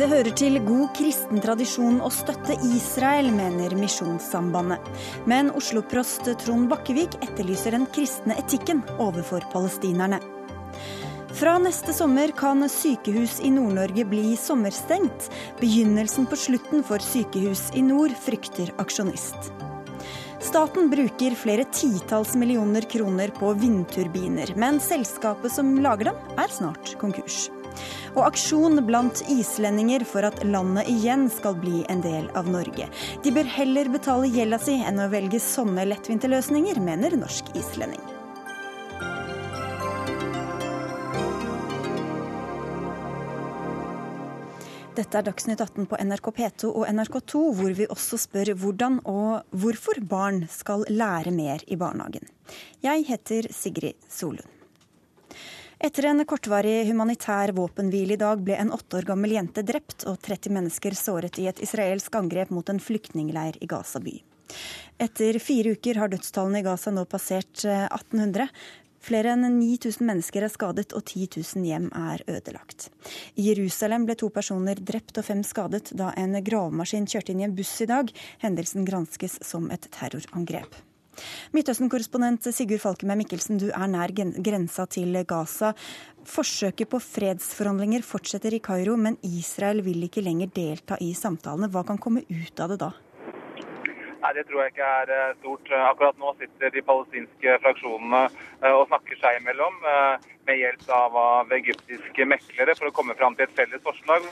Det hører til god kristen tradisjon å støtte Israel, mener Misjonssambandet. Men Oslo-prost Trond Bakkevik etterlyser den kristne etikken overfor palestinerne. Fra neste sommer kan sykehus i Nord-Norge bli sommerstengt. Begynnelsen på slutten for sykehus i nord, frykter aksjonist. Staten bruker flere titalls millioner kroner på vindturbiner, men selskapet som lager dem, er snart konkurs og aksjon blant islendinger for at landet igjen skal bli en del av Norge. De bør heller betale gjelda si enn å velge sånne lettvinte løsninger, mener norsk islending. Dette er Dagsnytt 18 på NRK P2 og NRK2, hvor vi også spør hvordan og hvorfor barn skal lære mer i barnehagen. Jeg heter Sigrid Solund. Etter en kortvarig humanitær våpenhvile i dag ble en åtte år gammel jente drept og 30 mennesker såret i et israelsk angrep mot en flyktningleir i Gaza by. Etter fire uker har dødstallene i Gaza nå passert 1800. Eh, Flere enn 9000 mennesker er skadet og 10 000 hjem er ødelagt. I Jerusalem ble to personer drept og fem skadet da en gravemaskin kjørte inn i en buss i dag. Hendelsen granskes som et terrorangrep. Midtøsten-korrespondent Sigurd Falkenberg Mikkelsen, du er nær grensa til Gaza. Forsøket på fredsforhandlinger fortsetter i Kairo, men Israel vil ikke lenger delta i samtalene. Hva kan komme ut av det da? Nei, Det tror jeg ikke er eh, stort. Akkurat nå sitter de palestinske fraksjonene eh, og snakker seg imellom eh, med hjelp av egyptiske meklere for å komme fram til et felles forslag.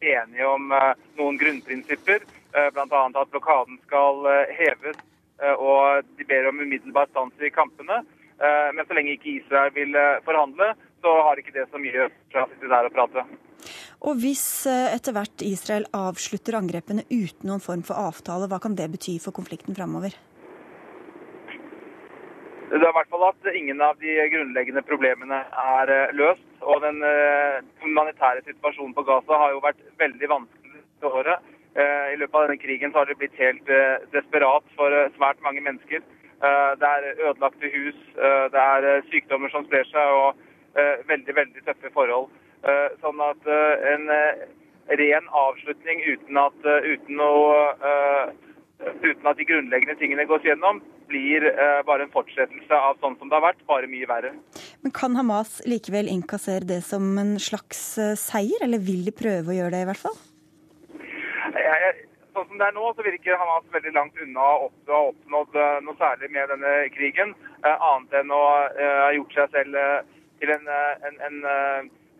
Enige om noen grunnprinsipper, bl.a. at blokaden skal heves og de ber om umiddelbar stans i kampene. Eh, men så lenge ikke Israel vil eh, forhandle, så har ikke det så mye fra å sitte der og prate. Og hvis etter hvert Israel avslutter angrepene uten noen form for avtale, hva kan det bety for konflikten framover? Det er i hvert fall at ingen av de grunnleggende problemene er løst. Og den humanitære situasjonen på Gaza har jo vært veldig vanskelig dette året. Eh, I løpet av denne krigen har det blitt helt eh, desperat for eh, svært mange mennesker. Det er ødelagte hus, det er sykdommer som sprer seg og veldig, veldig tøffe forhold. Sånn at en ren avslutning uten at, uten, å, uten at de grunnleggende tingene gås gjennom, blir bare en fortsettelse av sånn som det har vært, bare mye verre. Men Kan Hamas likevel innkassere det som en slags seier, eller vil de prøve å gjøre det i hvert fall? Sånn som det er nå, så virker Hamas veldig langt unna å ha oppnådd eh, noe særlig med denne krigen, eh, annet enn å eh, ha gjort seg selv til en, en, en,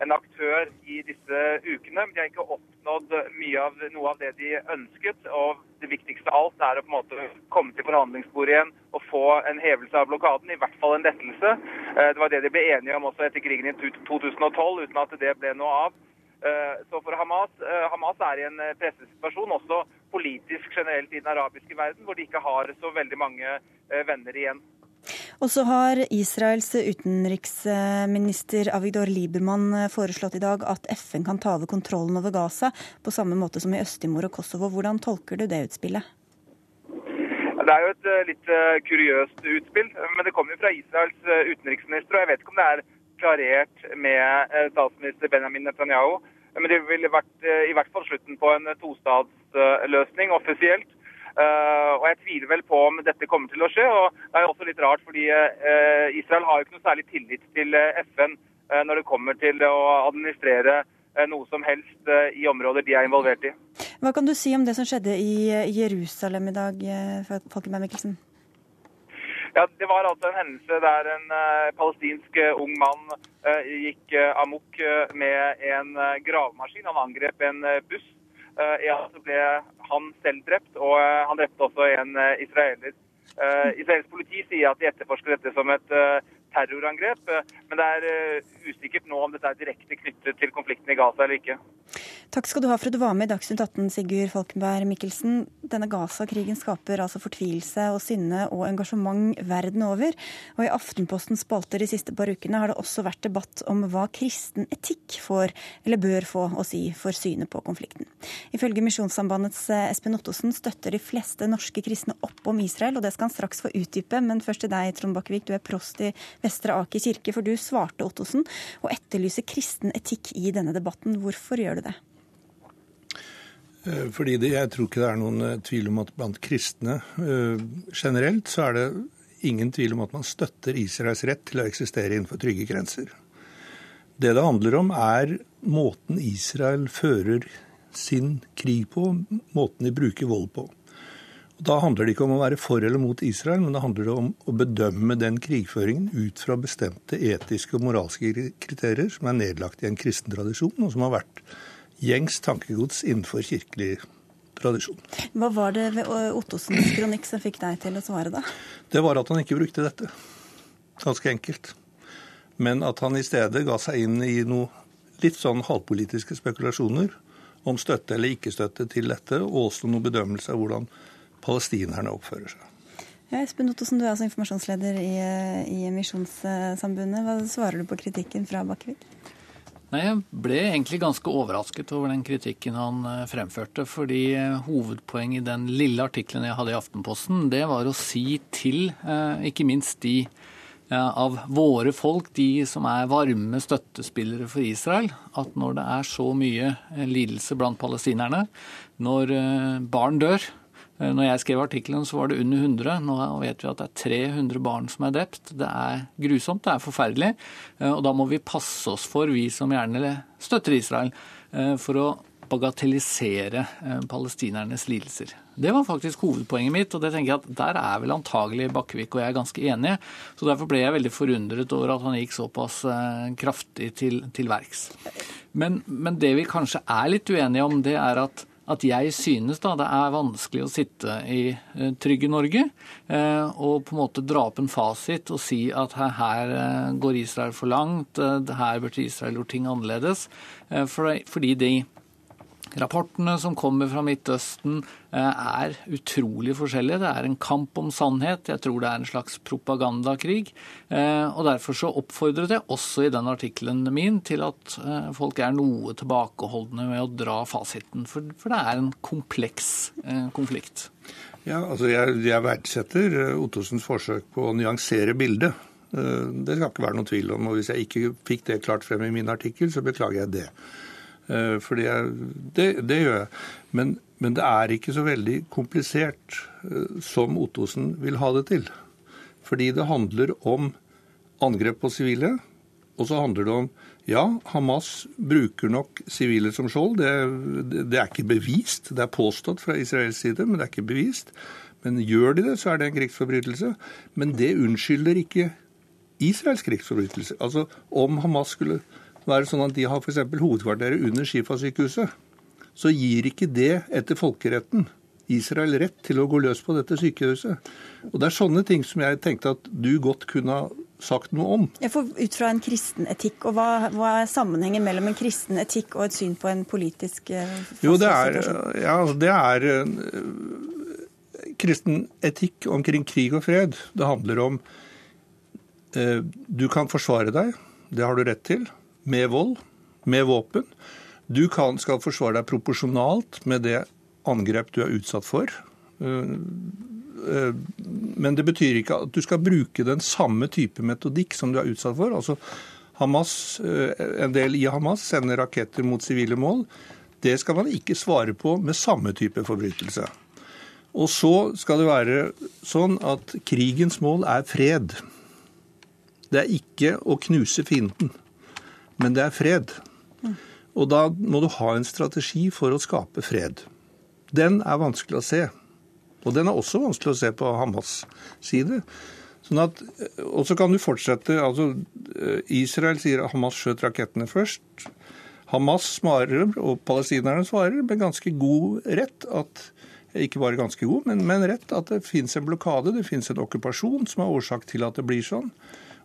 en, aktør i disse ukene. De har ikke oppnådd mye av noe av det de ønsket. og Det viktigste av alt er å på en måte komme til forhandlingsbordet igjen og få en hevelse av blokaden, i hvert fall en lettelse. Det var det de ble enige om også etter krigen i 2012, uten at det ble noe av. Eh, så for Hamas, eh, Hamas er i en eh, pressesituasjon, også politisk generelt i den arabiske verden, hvor de ikke har så veldig mange venner igjen. Og så har Israels utenriksminister Avigdor Liebermann foreslått i dag at FN kan ta over kontrollen over Gaza, på samme måte som i Øst-Timor og Kosovo. Hvordan tolker du det utspillet? Det er jo et litt kuriøst utspill, men det kommer jo fra Israels utenriksminister. og Jeg vet ikke om det er klarert med eh, statsminister Benjamin Netanyahu. Men det ville vært eh, i hvert fall slutten på en tostatsløsning offisielt. Uh, og Jeg tviler vel på om dette kommer til å skje. og Det er også litt rart, fordi uh, Israel har jo ikke noe særlig tillit til FN uh, når det kommer til å administrere noe som helst i områder de er involvert i. Hva kan du si om det som skjedde i Jerusalem i dag, Folkeberg Mikkelsen? Ja, Det var altså en hendelse der en uh, palestinsk uh, ung mann uh, gikk amok med en gravemaskin. Han angrep en buss. ja, så ble han selv drept, og han drepte også en israeler. Israelsk politi sier at de etterforsker dette som et terrorangrep. Men det er usikkert nå om dette er direkte knyttet til konflikten i Gaza eller ikke. Takk skal du ha for at du var med i Dagsnytt 18, Sigurd Falkenberg Mikkelsen. Denne Gaza-krigen skaper altså fortvilelse og sinne og engasjement verden over. Og i Aftenpostens spalter de siste par ukene har det også vært debatt om hva kristen etikk får, eller bør få, å si for synet på konflikten. Ifølge Misjonssambandets eh, Espen Ottosen støtter de fleste norske kristne opp om Israel, og det skal han straks få utdype. Men først til deg, Trond Bakkevik, du er prost i Vestre Aker kirke, for du svarte Ottosen og etterlyser kristen etikk i denne debatten. Hvorfor gjør du det? Eh, fordi det, Jeg tror ikke det er noen eh, tvil om at blant kristne uh, generelt så er det ingen tvil om at man støtter Israels rett til å eksistere innenfor trygge grenser. Det det handler om, er måten Israel fører sin krig på, måten de bruker vold på. Da handler det ikke om å være for eller mot Israel, men det handler om å bedømme den krigføringen ut fra bestemte etiske og moralske kriterier som er nedlagt i en kristen tradisjon, og som har vært gjengs tankegods innenfor kirkelig tradisjon. Hva var det ved Ottosens kronikk som fikk deg til å svare, da? Det var at han ikke brukte dette. Ganske enkelt. Men at han i stedet ga seg inn i noe litt sånn halvpolitiske spekulasjoner om støtte eller ikke støtte til dette, og også noen bedømmelse av hvordan palestinerne oppfører seg. Ja, Espen Ottosen, du er altså informasjonsleder i, i Misjonssambandet. Hva svarer du på kritikken fra Bakkevik? Nei, Jeg ble egentlig ganske overrasket over den kritikken han eh, fremførte. Fordi eh, hovedpoenget i den lille artikkelen jeg hadde i Aftenposten, det var å si til eh, ikke minst de av våre folk, de som er varme støttespillere for Israel, at når det er så mye lidelse blant palestinerne, når barn dør, når jeg skrev artikkelen, så var det under 100. Nå vet vi at det er 300 barn som er drept. Det er grusomt, det er forferdelig. Eh, og da må vi passe oss for, vi som gjerne støtter Israel, eh, for å bagatellisere palestinernes lidelser. Det var faktisk hovedpoenget mitt, og det tenker jeg at der er vel antagelig Bakkevik og jeg ganske enige. Så derfor ble jeg veldig forundret over at han gikk såpass kraftig til, til verks. Men, men det vi kanskje er litt uenige om, det er at at jeg synes da det er vanskelig å sitte i eh, trygge Norge eh, og på en måte dra opp en fasit og si at her, eh, går Israel for langt, her burde Israel gjort ting annerledes. Fordi de Rapportene som kommer fra Midtøsten eh, er utrolig forskjellige. Det er en kamp om sannhet. Jeg tror det er en slags propagandakrig. Eh, og Derfor så oppfordret jeg også i den artikkelen min til at eh, folk er noe tilbakeholdne med å dra fasiten. For, for det er en kompleks konflikt. Ja, altså jeg, jeg verdsetter Ottosens forsøk på å nyansere bildet. Det skal ikke være noen tvil om. og Hvis jeg ikke fikk det klart frem i min artikkel, så beklager jeg det. Eh, jeg, det, det, gjør jeg. Men, men, det er ikke så veldig komplisert eh, som Ottosen vil ha det til. Fordi det handler om angrep på sivile. Og så handler det om ja, Hamas bruker nok sivile som skjold. Det, det, det, er ikke bevist. Det er påstått fra Israels side, men det er ikke bevist. Men gjør de det, så er det en krigsforbrytelse. Men det unnskylder ikke Israels krigsforbrytelse. Altså, om Hamas skulle være sånn at de har f.eks. hovedkvarteret under Shifa-sykehuset, så gir ikke det etter folkeretten Israel rett til å gå løs på dette sykehuset. Og Det er sånne ting som jeg tenkte at du godt kunne ha sagt noe om. Jeg får Ut fra en kristen etikk, og hva, hva, er sammenhengen mellom en kristen etikk og et syn på en politisk eh, Jo, det er, ja, det er uh, kristen etikk omkring krig og fred. Det handler om uh, du kan forsvare deg, det har du rett til med vold, med våpen. Du kan, skal forsvare deg proporsjonalt med det angrep du er utsatt for. Eh, eh, men det betyr ikke at du skal bruke den samme type metodikk som du er utsatt for. Altså Hamas, eh, En del i Hamas sender raketter mot sivile mål. Det skal man ikke svare på med samme type forbrytelse. Og så skal det være sånn at krigens mål er fred. Det er ikke å knuse fienden men det er fred. Og da må du ha en strategi for å skape fred. Den er vanskelig å se. Og den er også vanskelig å se på Hamas' side. Sånn at, og så kan du fortsette. altså Israel sier at Hamas skjøt rakettene først. Hamas svarer, og palestinerne svarer, med ganske god rett at ikke bare ganske god, men, men rett at det finnes en blokade, det finnes en okkupasjon som er årsak til at det blir sånn.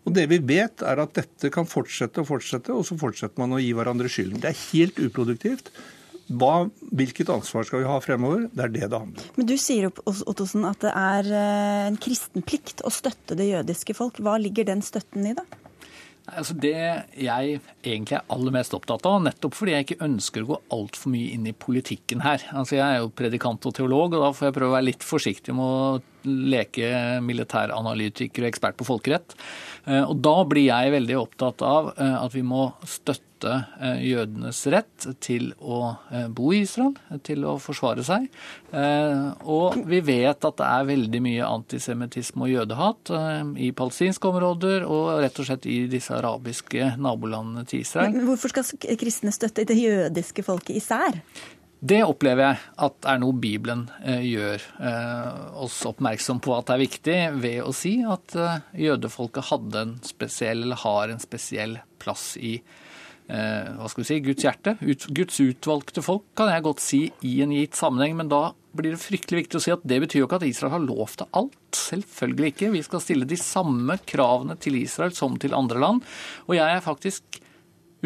Og Det vi vet, er at dette kan fortsette og fortsette, og så fortsetter man å gi hverandre skylden. Det er helt uproduktivt. Hva, hvilket ansvar skal vi ha fremover? Det er det det handler om. Men Du sier Ottosen, at det er eh, en kristen plikt å støtte det jødiske folk. Hva ligger den støtten i, da? Altså det jeg egentlig er aller mest opptatt av, nettopp fordi jeg ikke ønsker å gå altfor mye inn i politikken her. Altså Jeg er jo predikant og teolog, og da får jeg prøve å være litt forsiktig med å leke militæranalytiker og ekspert på folkerett. Og da blir jeg veldig opptatt av at vi må støtte jødenes rett til å bo i Israel, til å forsvare seg. Og vi vet at det er veldig mye antisemittisme og jødehat i palestinske områder og rett og slett i disse arabiske nabolandene til Israel. Men hvorfor skal kristne støtte det jødiske folket især? Det opplever jeg at er noe Bibelen eh, gjør eh, oss oppmerksom på at det er viktig, ved å si at eh, jødefolket hadde en spesiell, eller har en spesiell plass i hva skal vi si, Guds hjerte. Guds utvalgte folk, kan jeg godt si i en gitt sammenheng. Men da blir det fryktelig viktig å si at det betyr jo ikke at Israel har lov til alt. Selvfølgelig ikke. Vi skal stille de samme kravene til Israel som til andre land. Og jeg er faktisk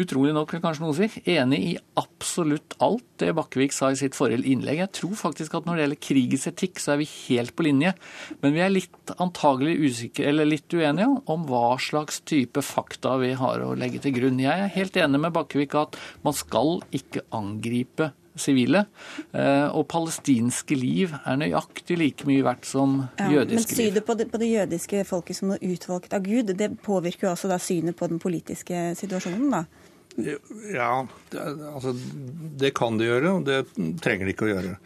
utrolig nok, kanskje noen sier, si, enig i absolutt alt det Bakkevik sa i sitt forrige innlegg. Jeg tror faktisk at når det gjelder krigens etikk, så er vi helt på linje. Men vi er litt antagelig usikre, eller litt uenige om hva slags type fakta vi har å legge til grunn. Jeg er helt enig med Bakkevik at man skal ikke angripe sivile. Eh, og palestinske liv er nøyaktig like mye verdt som ja, jødiske liv. Men synet på det, på det, jødiske folket som noe utvalgt av Gud, det påvirker jo også da synet på den politiske situasjonen, da? Ja, det, altså, det kan det gjøre, og det trenger det ikke å gjøre.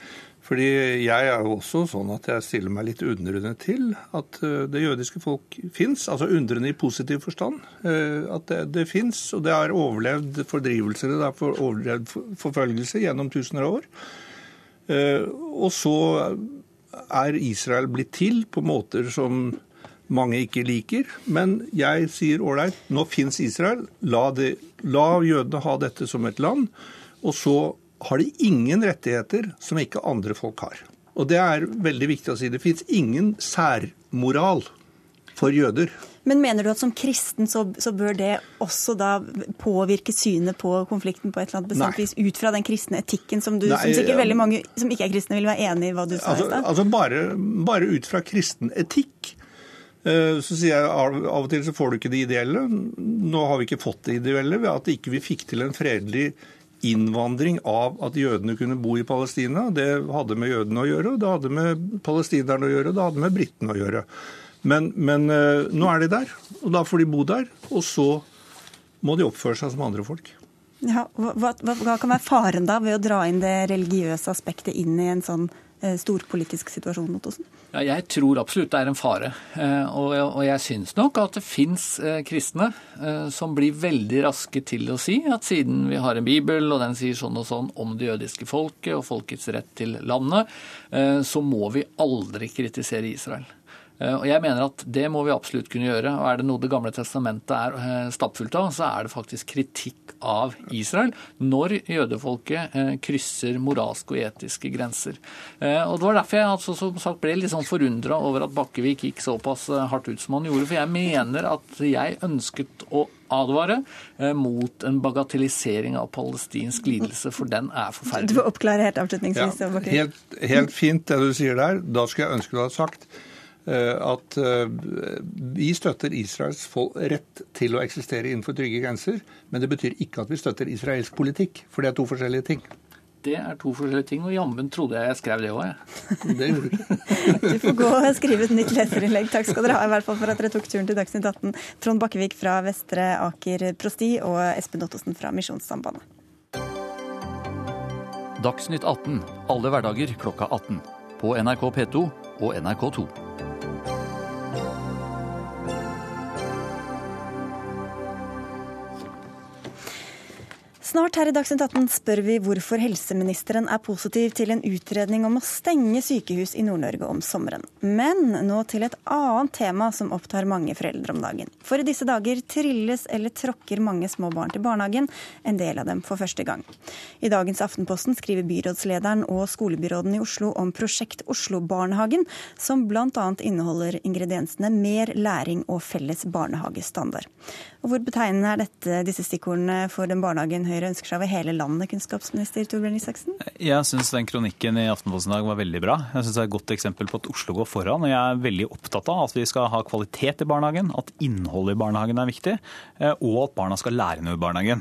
Fordi jeg er jo også sånn at jeg stiller meg litt undrende til at eh, det jødiske folk fins. Altså undrende i positiv forstand. Eh, at det, det fins, og det har overlevd fordrivelser, det har overlevd forfølgelse gjennom tusener av år. Eh, og så er Israel blitt til på måter som mange ikke liker. Men jeg sier ålreit, nå fins Israel. La, det, la jødene ha dette som et land. Og så har de ingen rettigheter som ikke andre folk har. Og det er veldig viktig å si. Det fins ingen særmoral for jøder. Men mener du at som kristen så, så, bør det også da påvirke synet på konflikten på et eller annet bestemt vis, ut fra den kristne etikken som, du, Nei, som sikkert veldig mange som ikke er kristne vil være enig i hva du sa altså, i stad? Altså bare, bare ut fra kristen etikk Eh, så sier jeg av og til så får du ikke det ideelle. Nå har vi ikke fått det ideelle ved at ikke vi fikk til en fredelig innvandring av at jødene kunne bo i Palestina. Det hadde med jødene å gjøre, det hadde med palestinerne å gjøre, det hadde med britene å gjøre. Men, men eh, nå er de der, og da får de bo der. Og så må de oppføre seg som andre folk. Ja, hva, hva, hva kan være faren da ved å dra inn det religiøse aspektet inn i en sånn storpolitisk situasjon mot Osen? Ja, jeg tror absolutt det er en fare. Eh, og jeg syns nok at det fins eh, kristne som blir veldig raske til å si at siden vi har en bibel, og den sier sånn og sånn om det jødiske folket og folkets rett til landet, så må vi aldri kritisere Israel. Eh, og jeg mener at det må vi absolutt kunne gjøre. Og er det noe Det gamle testamentet er eh, stappfullt av, så er det faktisk kritikk av Israel når jødefolket eh, krysser moralske og etiske grenser. Og Det var derfor jeg altså, som sagt, ble litt sånn forundra over at Bakkevik gikk såpass hardt ut som han gjorde. For jeg mener at jeg ønsket å advare mot en bagatellisering av palestinsk lidelse, for den er forferdelig. Du får oppklare helt avslutningsvis. Ja, helt, helt fint det du sier der. Da skulle jeg ønske du hadde sagt at eh, vi støtter Israels rett til å eksistere innenfor trygge grenser, men det betyr ikke at vi støtter israelsk politikk, for det er to forskjellige ting. Det er to forskjellige ting, og jammen trodde jeg jeg skrev det òg, jeg. Det gjorde du. Du får gå og skrive et nytt leserinnlegg. Takk skal dere ha, i hvert fall for at dere tok turen til Dagsnytt 18. Trond Bakkevik fra Vestre Aker prosti og Espen Ottosen fra Misjonssambandet. Dagsnytt 18 alle hverdager klokka 18. På NRK P2 og NRK2. Snart her i Dagsnytt 18 spør vi hvorfor helseministeren er positiv til en utredning om å stenge sykehus i Nord-Norge om sommeren. Men nå til et annet tema som opptar mange foreldre om dagen. For i disse dager trilles eller tråkker mange små barn til barnehagen, en del av dem for første gang. I dagens Aftenposten skriver byrådslederen og skolebyråden i Oslo om Prosjekt Oslo-barnehagen, som bl.a. inneholder ingrediensene mer læring og felles barnehagestandard. Og hvor betegnende er dette, disse stikkordene for den barnehagen Høyre Høyre ønsker seg over hele landet, kunnskapsminister Torbjørn Isaksen? Jeg syns den kronikken i Aftenposten i dag var veldig bra. Jeg synes Det er et godt eksempel på at Oslo går foran. og Jeg er veldig opptatt av at vi skal ha kvalitet i barnehagen, at innholdet i barnehagen er viktig, eh, og at barna skal lære noe i barnehagen.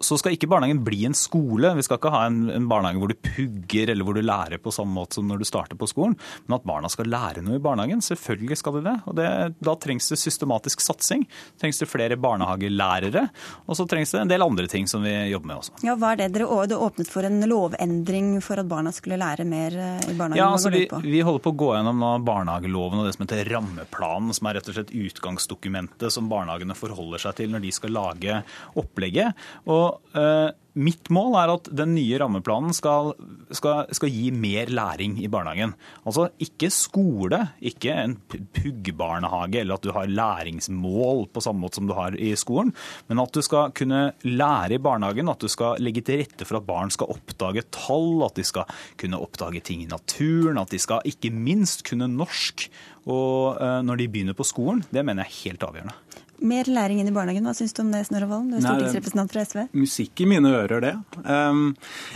Så skal ikke barnehagen bli en skole. Vi skal ikke ha en, en, barnehage hvor du pugger eller hvor du lærer på samme måte som når du starter på skolen, men at barna skal lære noe i barnehagen. Selvfølgelig skal de det. Og det, da trengs det systematisk satsing. Trengs det flere barnehagelærere. Og så trengs det en del andre ting som vi jobber med også. Ja, hva er det dere det åpnet for en lovendring for at barna skulle lære mer eh, i barnehagen? Ja, altså vi, vi, holder på å gå gjennom barnehageloven og det som heter rammeplanen, som er rett og slett utgangsdokumentet som barnehagene forholder seg til når de skal lage opplegget. Og og eh, Mitt mål er at den nye rammeplanen skal, skal, skal, gi mer læring i barnehagen. Altså ikke skole, ikke en puggbarnehage eller at du har læringsmål på samme måte som du har i skolen, men at du skal kunne lære i barnehagen, at du skal legge til rette for at barn skal oppdage tall, at de skal kunne oppdage ting i naturen, at de skal ikke minst kunne norsk og, uh, når de begynner på skolen. Det mener jeg er helt avgjørende. Mer læring inn i barnehagen. Hva syns du om det, Snorre Valen? Du er stortingsrepresentant fra SV. Musikk i mine ører, det. Um,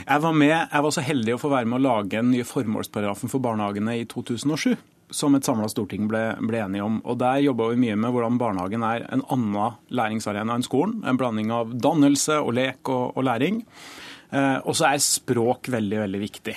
jeg var, med, jeg var så heldig å få være med å lage den nye formålsparagrafen for barnehagene i 2007 som et samla storting ble, ble, enige om. Og Der jobba vi mye med hvordan barnehagen er en annen læringsarena enn skolen. En blanding av dannelse og lek og, og læring. Eh, og så er språk veldig, veldig viktig.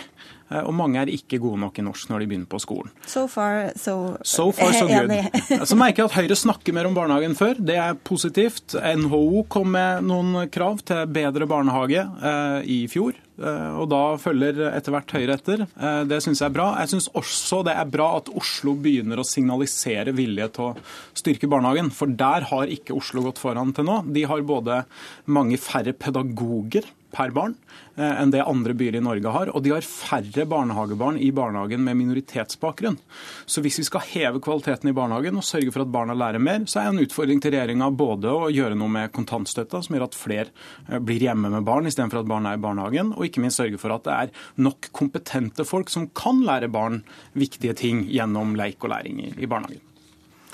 Eh, og mange er ikke gode nok i norsk når de begynner på skolen. So far, so, so, far, so good. Så merker jeg at Høyre snakker mer om barnehagen før. Det er positivt. NHO kom med noen krav til bedre barnehage eh, i fjor. Eh, og da følger etter hvert Høyre etter. Det syns jeg er bra. Jeg syns også det er bra at Oslo begynner å signalisere vilje til å styrke barnehagen. For der har ikke Oslo gått foran til nå. De har både mange færre pedagoger per barn eh, enn det andre byer i Norge har. Og de har færre barnehagebarn i barnehagen med minoritetsbakgrunn. Så hvis vi skal heve kvaliteten i barnehagen og sørge for at barna lærer mer, så er en utfordring til regjeringa både å gjøre noe med kontantstøtta, som gjør at flere eh, blir hjemme med barn istedenfor at barna er i barnehagen, og ikke minst sørge for at det er nok kompetente folk som kan lære barn viktige ting gjennom leik og læring i barnehagen.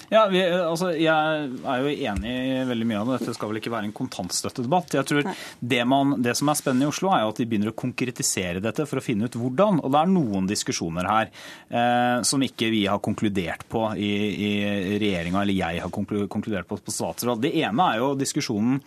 Ja, vi, altså, Jeg er jo enig i veldig mye av det. Dette skal vel ikke være en kontantstøttedebatt. Jeg tror det, man, det, som er spennende i Oslo, er jo at de begynner å konkretisere dette for å finne ut hvordan. Og det er noen diskusjoner her eh, som ikke vi har konkludert på i, i regjeringa, eller jeg har konkludert på på statsråd. Det ene er jo diskusjonen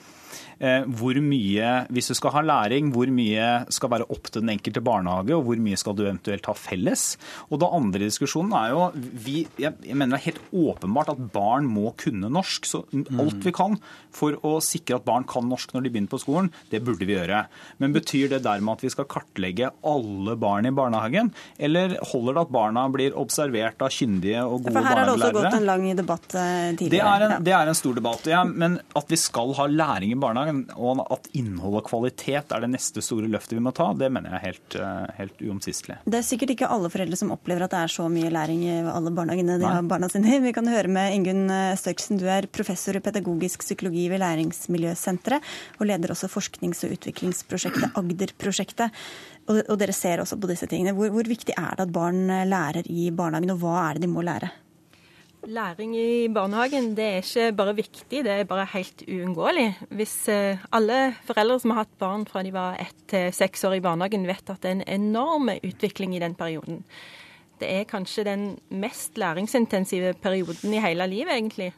hvor mye, hvis du skal ha læring, hvor mye skal være opp til den enkelte barnehage, og hvor mye skal du eventuelt ha felles. Og det andre diskusjonen er jo vi, Jeg mener det er helt åpenbart at barn må kunne norsk. Så alt vi kan for å sikre at barn kan norsk når de begynner på skolen, det burde vi gjøre. Men betyr det dermed at vi skal kartlegge alle barn i barnehagen, eller holder det at barna blir observert av kyndige og gode barnehagelærere? For her har det også gått en lang debatt eh, tidligere. Det er en, det er en stor debatt, ja. Men at vi skal ha læring i barnehagen og at innhold og kvalitet er det neste store løftet vi må ta, det mener jeg er helt, eh, helt uomtvistelig. Det er sikkert ikke alle foreldre som opplever at det er så mye læring i alle barnehagene de Nei. har barna sine i. Vi kan høre med Ingunn eh, Størksen, du er professor i pedagogisk psykologi ved Læringsmiljøsenteret, og leder også forsknings- og utviklingsprosjektet Agder-prosjektet. Og, dere ser også på disse tingene. Hvor, hvor viktig er det at barn lærer i barnehagen, og hva er det de må lære? Læring i barnehagen det er ikke bare viktig, det er bare helt uunngåelig. Hvis eh, alle foreldre som har hatt barn fra de var ett til seks år i barnehagen, vet at det er en enorm utvikling i den perioden. Det er kanskje den mest læringsintensive perioden i hele livet, egentlig.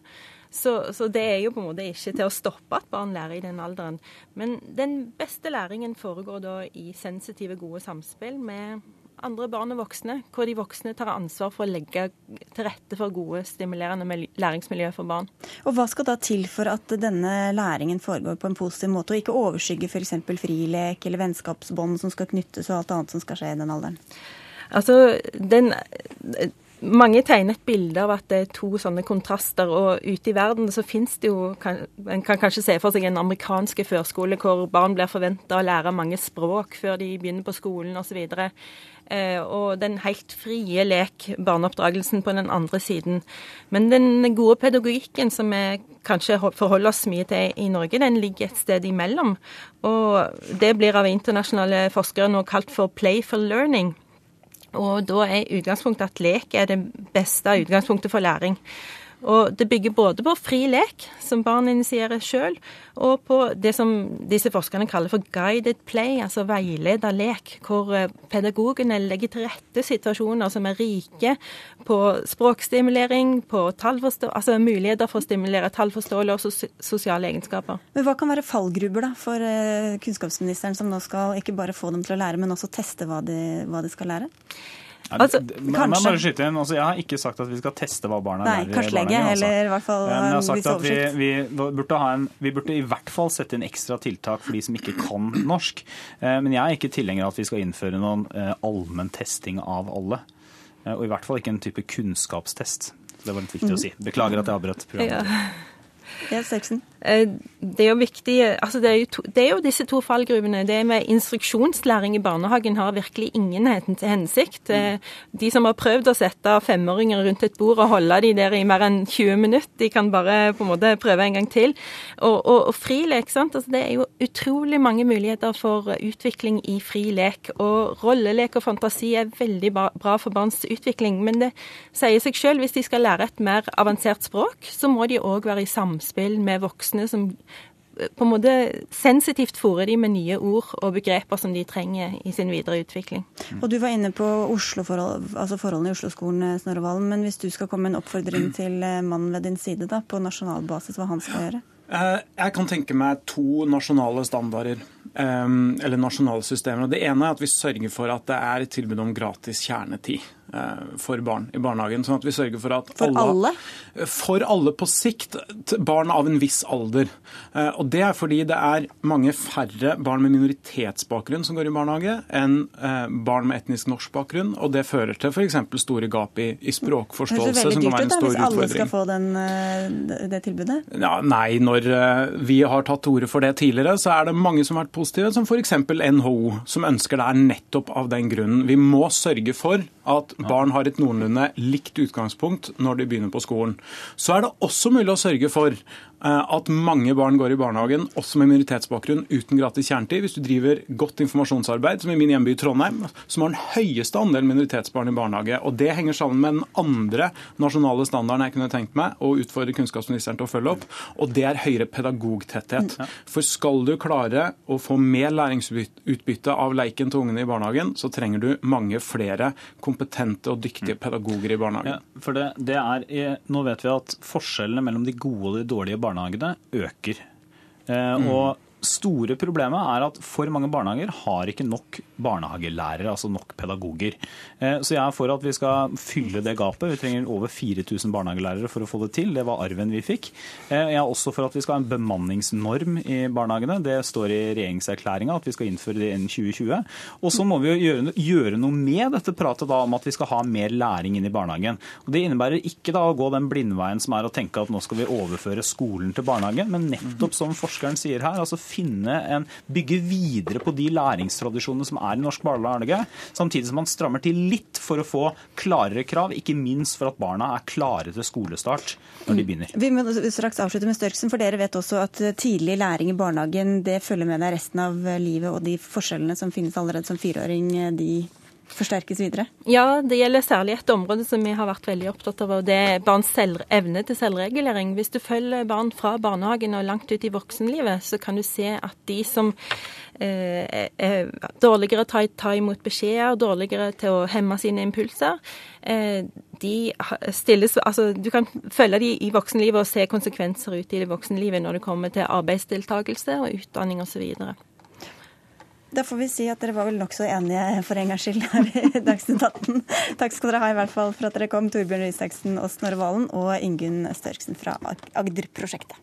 Så, så, det er jo på en måte ikke til å stoppe at barn lærer i den alderen. Men den beste læringen foregår da i sensitive, gode samspill med andre barn og voksne, hvor de voksne tar ansvar for å legge til rette for gode, stimulerende læringsmiljø for barn. Og Hva skal da til for at denne læringen foregår på en positiv måte, og ikke overskygger f.eks. frilek eller vennskapsbånd som skal knyttes og alt annet som skal skje i den alderen? Altså, den, mange tegner et bilde av at det er to sånne kontraster. Og ute i verden så finnes det jo kan, En kan kanskje se for seg en amerikansk førskole hvor barn blir forventa å lære mange språk før de begynner på skolen osv. Eh, og den helt frie lek, barneoppdragelsen, på den andre siden. Men den gode pedagogikken som vi kanskje forholder oss mye til i Norge, den ligger et sted imellom. Og det blir av internasjonale forskere nå kalt for playful learning. Og da er utgangspunktet at lek er det beste utgangspunktet for læring. Og det bygger både på fri lek, som barn initierer sjøl, og på det som disse forskerne kaller for guided play, altså veileda lek, hvor eh, pedagogene legger til rette situasjoner som er rike på språkstimulering, på altså muligheter for å stimulere tallforståelse og sosiale egenskaper. Men Hva kan være fallgruber da, for eh, kunnskapsministeren, som nå skal ikke bare få dem til å lære, men også teste hva de, hva de skal lære? Altså, kanskje. Bare skyte inn. Altså, jeg har ikke sagt at vi skal teste hva barna Nei, lærer kartlegge. Altså. Eller i hvert fall Men jeg har sagt at vi, vi, burde en, vi, burde i hvert fall sette inn ekstra tiltak for de som ikke kan norsk. Eh, men jeg er ikke tilhenger av at vi skal innføre noen eh, allmenn testing av alle. Eh, og i hvert fall ikke en type kunnskapstest. Det var litt viktig å si. Beklager at jeg avbrøt programmet. Ja. Ja, Sexen. Eh, det er jo viktig altså det er jo, to, det er jo, disse to fallgruvene. Det med instruksjonslæring i barnehagen har virkelig ingen hensikt. Eh, de som har prøvd å sette femåringer rundt et bord og holde de der i mer enn 20 minutter, de kan bare på en måte prøve en gang til. Og, og, og fri lek, sant? Altså, det er jo utrolig mange muligheter for utvikling i fri lek. Og rollelek og fantasi er veldig bra for barns utvikling. Men det sier seg selv, hvis de skal lære et mer avansert språk, så må de òg være i samspill med voksne som eh, på en måte sensitivt fòrer de med nye ord og begreper som de trenger i sin videre utvikling. Og Du var inne på forhold, altså forholdene i Oslo-skolen, eh, Snorre Valen. Men hvis du skal komme med en oppfordring til eh, mannen ved din side da, på nasjonal basis, hva han skal gjøre? Jeg kan tenke meg to nasjonale standarder, eller nasjonale systemer. Det ene er at vi sørger for at det er et tilbud om gratis kjernetid. Eh, for barn i barnehagen. Sånn at vi sørger for at For alle? For alle på sikt. Barn av en viss alder. Eh, og Det er fordi det er mange færre barn med minoritetsbakgrunn som går i barnehage, enn eh, barn med etnisk norsk bakgrunn. Og det fører til f.eks. store gap i, i språkforståelse, som kan være en stor utfordring. Hvis alle skal få den, det tilbudet? Ja, nei, når vi har tatt til orde for det tidligere, så er det mange som har vært positive, som f.eks. NHO, som ønsker det er nettopp av den grunnen. Vi må sørge for at barn har et noenlunde likt utgangspunkt når de begynner på skolen. Så er det også mulig å sørge for at mange barn går i barnehagen, også med minoritetsbakgrunn, uten gratis kjernetid. Hvis du driver godt informasjonsarbeid, som i min hjemby Trondheim, som har den høyeste andelen minoritetsbarn i barnehage. Og Det henger sammen med den andre nasjonale standarden jeg kunne tenkt meg å utfordre kunnskapsministeren til å følge opp, og det er høyere pedagogtetthet. For skal du klare å få mer læringsutbytte av leiken til ungene i barnehagen, så trenger du mange flere kompetente og dyktige pedagoger i barnehagen. Ja, for det, det er, Nå vet vi at forskjellene mellom de gode og de dårlige barnehagene barnehagene øker. Eh, mm. Og store problemet er at for mange barnehager har ikke nok barnehagelærere, altså nok pedagoger. Eh, så jeg er for at vi skal fylle det gapet. Vi trenger over 4000 barnehagelærere for å få det til. Det var arven vi fikk. Eh, jeg er også for at vi skal ha en bemanningsnorm i barnehagene. Det står i regjeringserklæringa at vi skal innføre det innen 2020. Og så må vi gjøre, gjøre, noe med dette pratet da om at vi skal ha mer læring inn i barnehagen. Og Det innebærer ikke da å gå den blindveien som er å tenke at nå skal vi overføre skolen til barnehagen, men nettopp som forskeren sier her, altså finne en, bygge videre på de læringstradisjonene som er i norsk barnehage, samtidig som man strammer til litt for å få klarere krav, ikke minst for at barna er klare til skolestart når de begynner. Vi må straks avslutte med Størksen, for dere vet også at tidlig læring i barnehagen det følger med deg resten av livet, og de forskjellene som finnes allerede som fireåring, de forsterkes videre? Ja, det gjelder særlig et område som vi har vært veldig opptatt av, og det er barns evne til selvregulering. Hvis du følger barn fra barnehagen og langt ut i voksenlivet, så kan du se at de som eh, er dårligere til å ta imot beskjeder, dårligere til å hemme sine impulser, eh, de stilles, altså Du kan følge de i voksenlivet og se konsekvenser ut i det voksenlivet når det kommer til arbeidsdeltakelse og utdanning osv. Da får vi si at dere var vel nokså enige for en gangs skyld her i Dagsnytt 18. Takk skal dere ha i hvert fall for at dere kom, Torbjørn Røe Isaksen og Snorre og Ingunn Størksen fra Agder-prosjektet.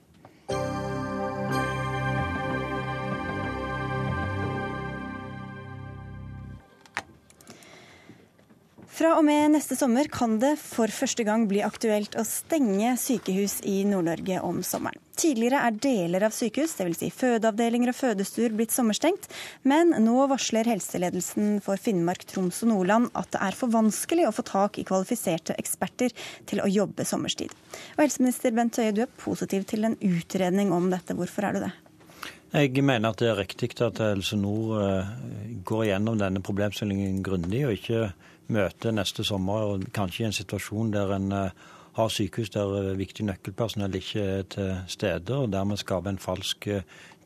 Fra og med neste sommer kan det for første gang bli aktuelt å stenge sykehus i Nord-Norge om sommeren. Tidligere er deler av sykehus, dvs. Si fødeavdelinger og fødestuer, blitt sommerstengt, men nå varsler helseledelsen for Finnmark, Troms og Nordland at det er for vanskelig å få tak i kvalifiserte eksperter til å jobbe sommerstid. Og Helseminister Bent Høie, du er positiv til en utredning om dette. Hvorfor er du det? Jeg mener at det er riktig at Helse Nord eh, går gjennom denne problemstillingen grundig, og ikke møte neste sommer, og kanskje i en situasjon der en har sykehus der viktig nøkkelpersonell ikke er til stede, og dermed skape en falsk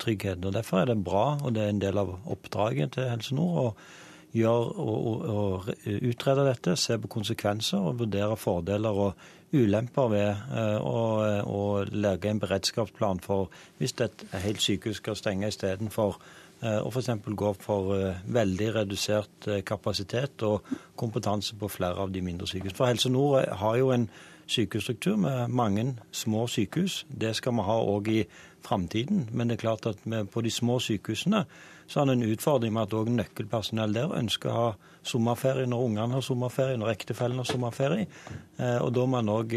trygghet. Og Derfor er det bra, og det er en del av oppdraget til Helse Nord, å gjøre å, å utrede dette, se på konsekvenser og vurdere fordeler og ulemper ved å lage en beredskapsplan for hvis et helt sykehus skal stenge istedenfor og f.eks. gå for veldig redusert kapasitet og kompetanse på flere av de mindre sykehusene. For Helse Nord har jo en sykehusstruktur med mange små sykehus. Det skal vi ha òg i framtiden. Men det er klart at på de små sykehusene så har vi en utfordring med at òg nøkkelpersonell der ønsker å ha sommerferie når ungene har sommerferie, når ektefellen har sommerferie. Og da må en òg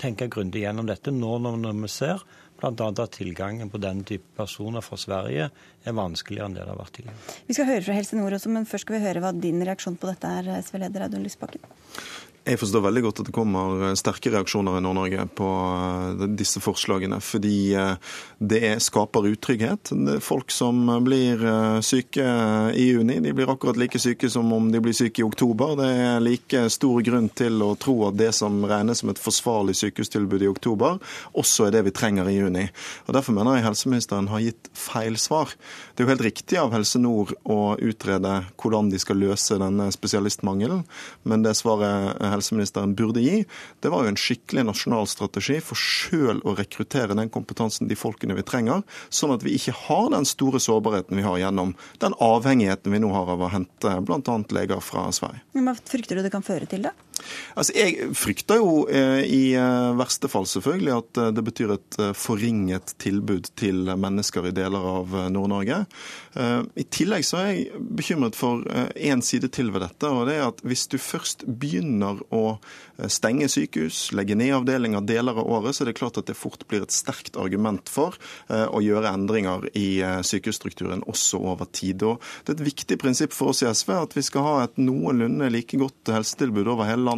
tenke grundig gjennom dette nå når vi ser bl.a. at tilgangen på den type personer fra Sverige er vanskeligere enn det det har vært tidligere. Vi skal høre fra Helse Nord også, men først skal vi høre hva din reaksjon på dette er, SV-leder Audun Lysbakken. Jeg forstår veldig godt at det kommer sterke reaksjoner i Nord-Norge på disse forslagene, fordi det skaper utrygghet. Folk som blir syke i juni, de blir akkurat like syke som om de blir syke i oktober. Det er like stor grunn til å tro at det som regnes som et forsvarlig sykehustilbud i oktober, også er det vi trenger i juni. Og Derfor mener jeg helseministeren har gitt feil svar. Det er jo helt riktig av Helse Nord å utrede hvordan de skal løse denne spesialistmangelen, men det svaret helseministeren burde gi, det var jo en skikkelig nasjonal strategi for sjøl å rekruttere den kompetansen, de folkene vi trenger, sånn at vi ikke har den store sårbarheten vi har gjennom den avhengigheten vi nå har av å hente bl.a. leger fra Sverige. Hva frykter du det kan føre til, da? Altså, Jeg frykter jo eh, i eh, verste fall selvfølgelig at eh, det betyr et forringet tilbud til mennesker i deler av Nord-Norge. I tillegg så er jeg bekymret for én side til ved dette. og det er at Hvis du først begynner å stenge sykehus, legge ned avdelinger deler av året, så er det klart at det fort blir et sterkt argument for å gjøre endringer i sykehusstrukturen også over tid. Og Det er et viktig prinsipp for oss i SV at vi skal ha et noenlunde like godt helsetilbud over hele landet,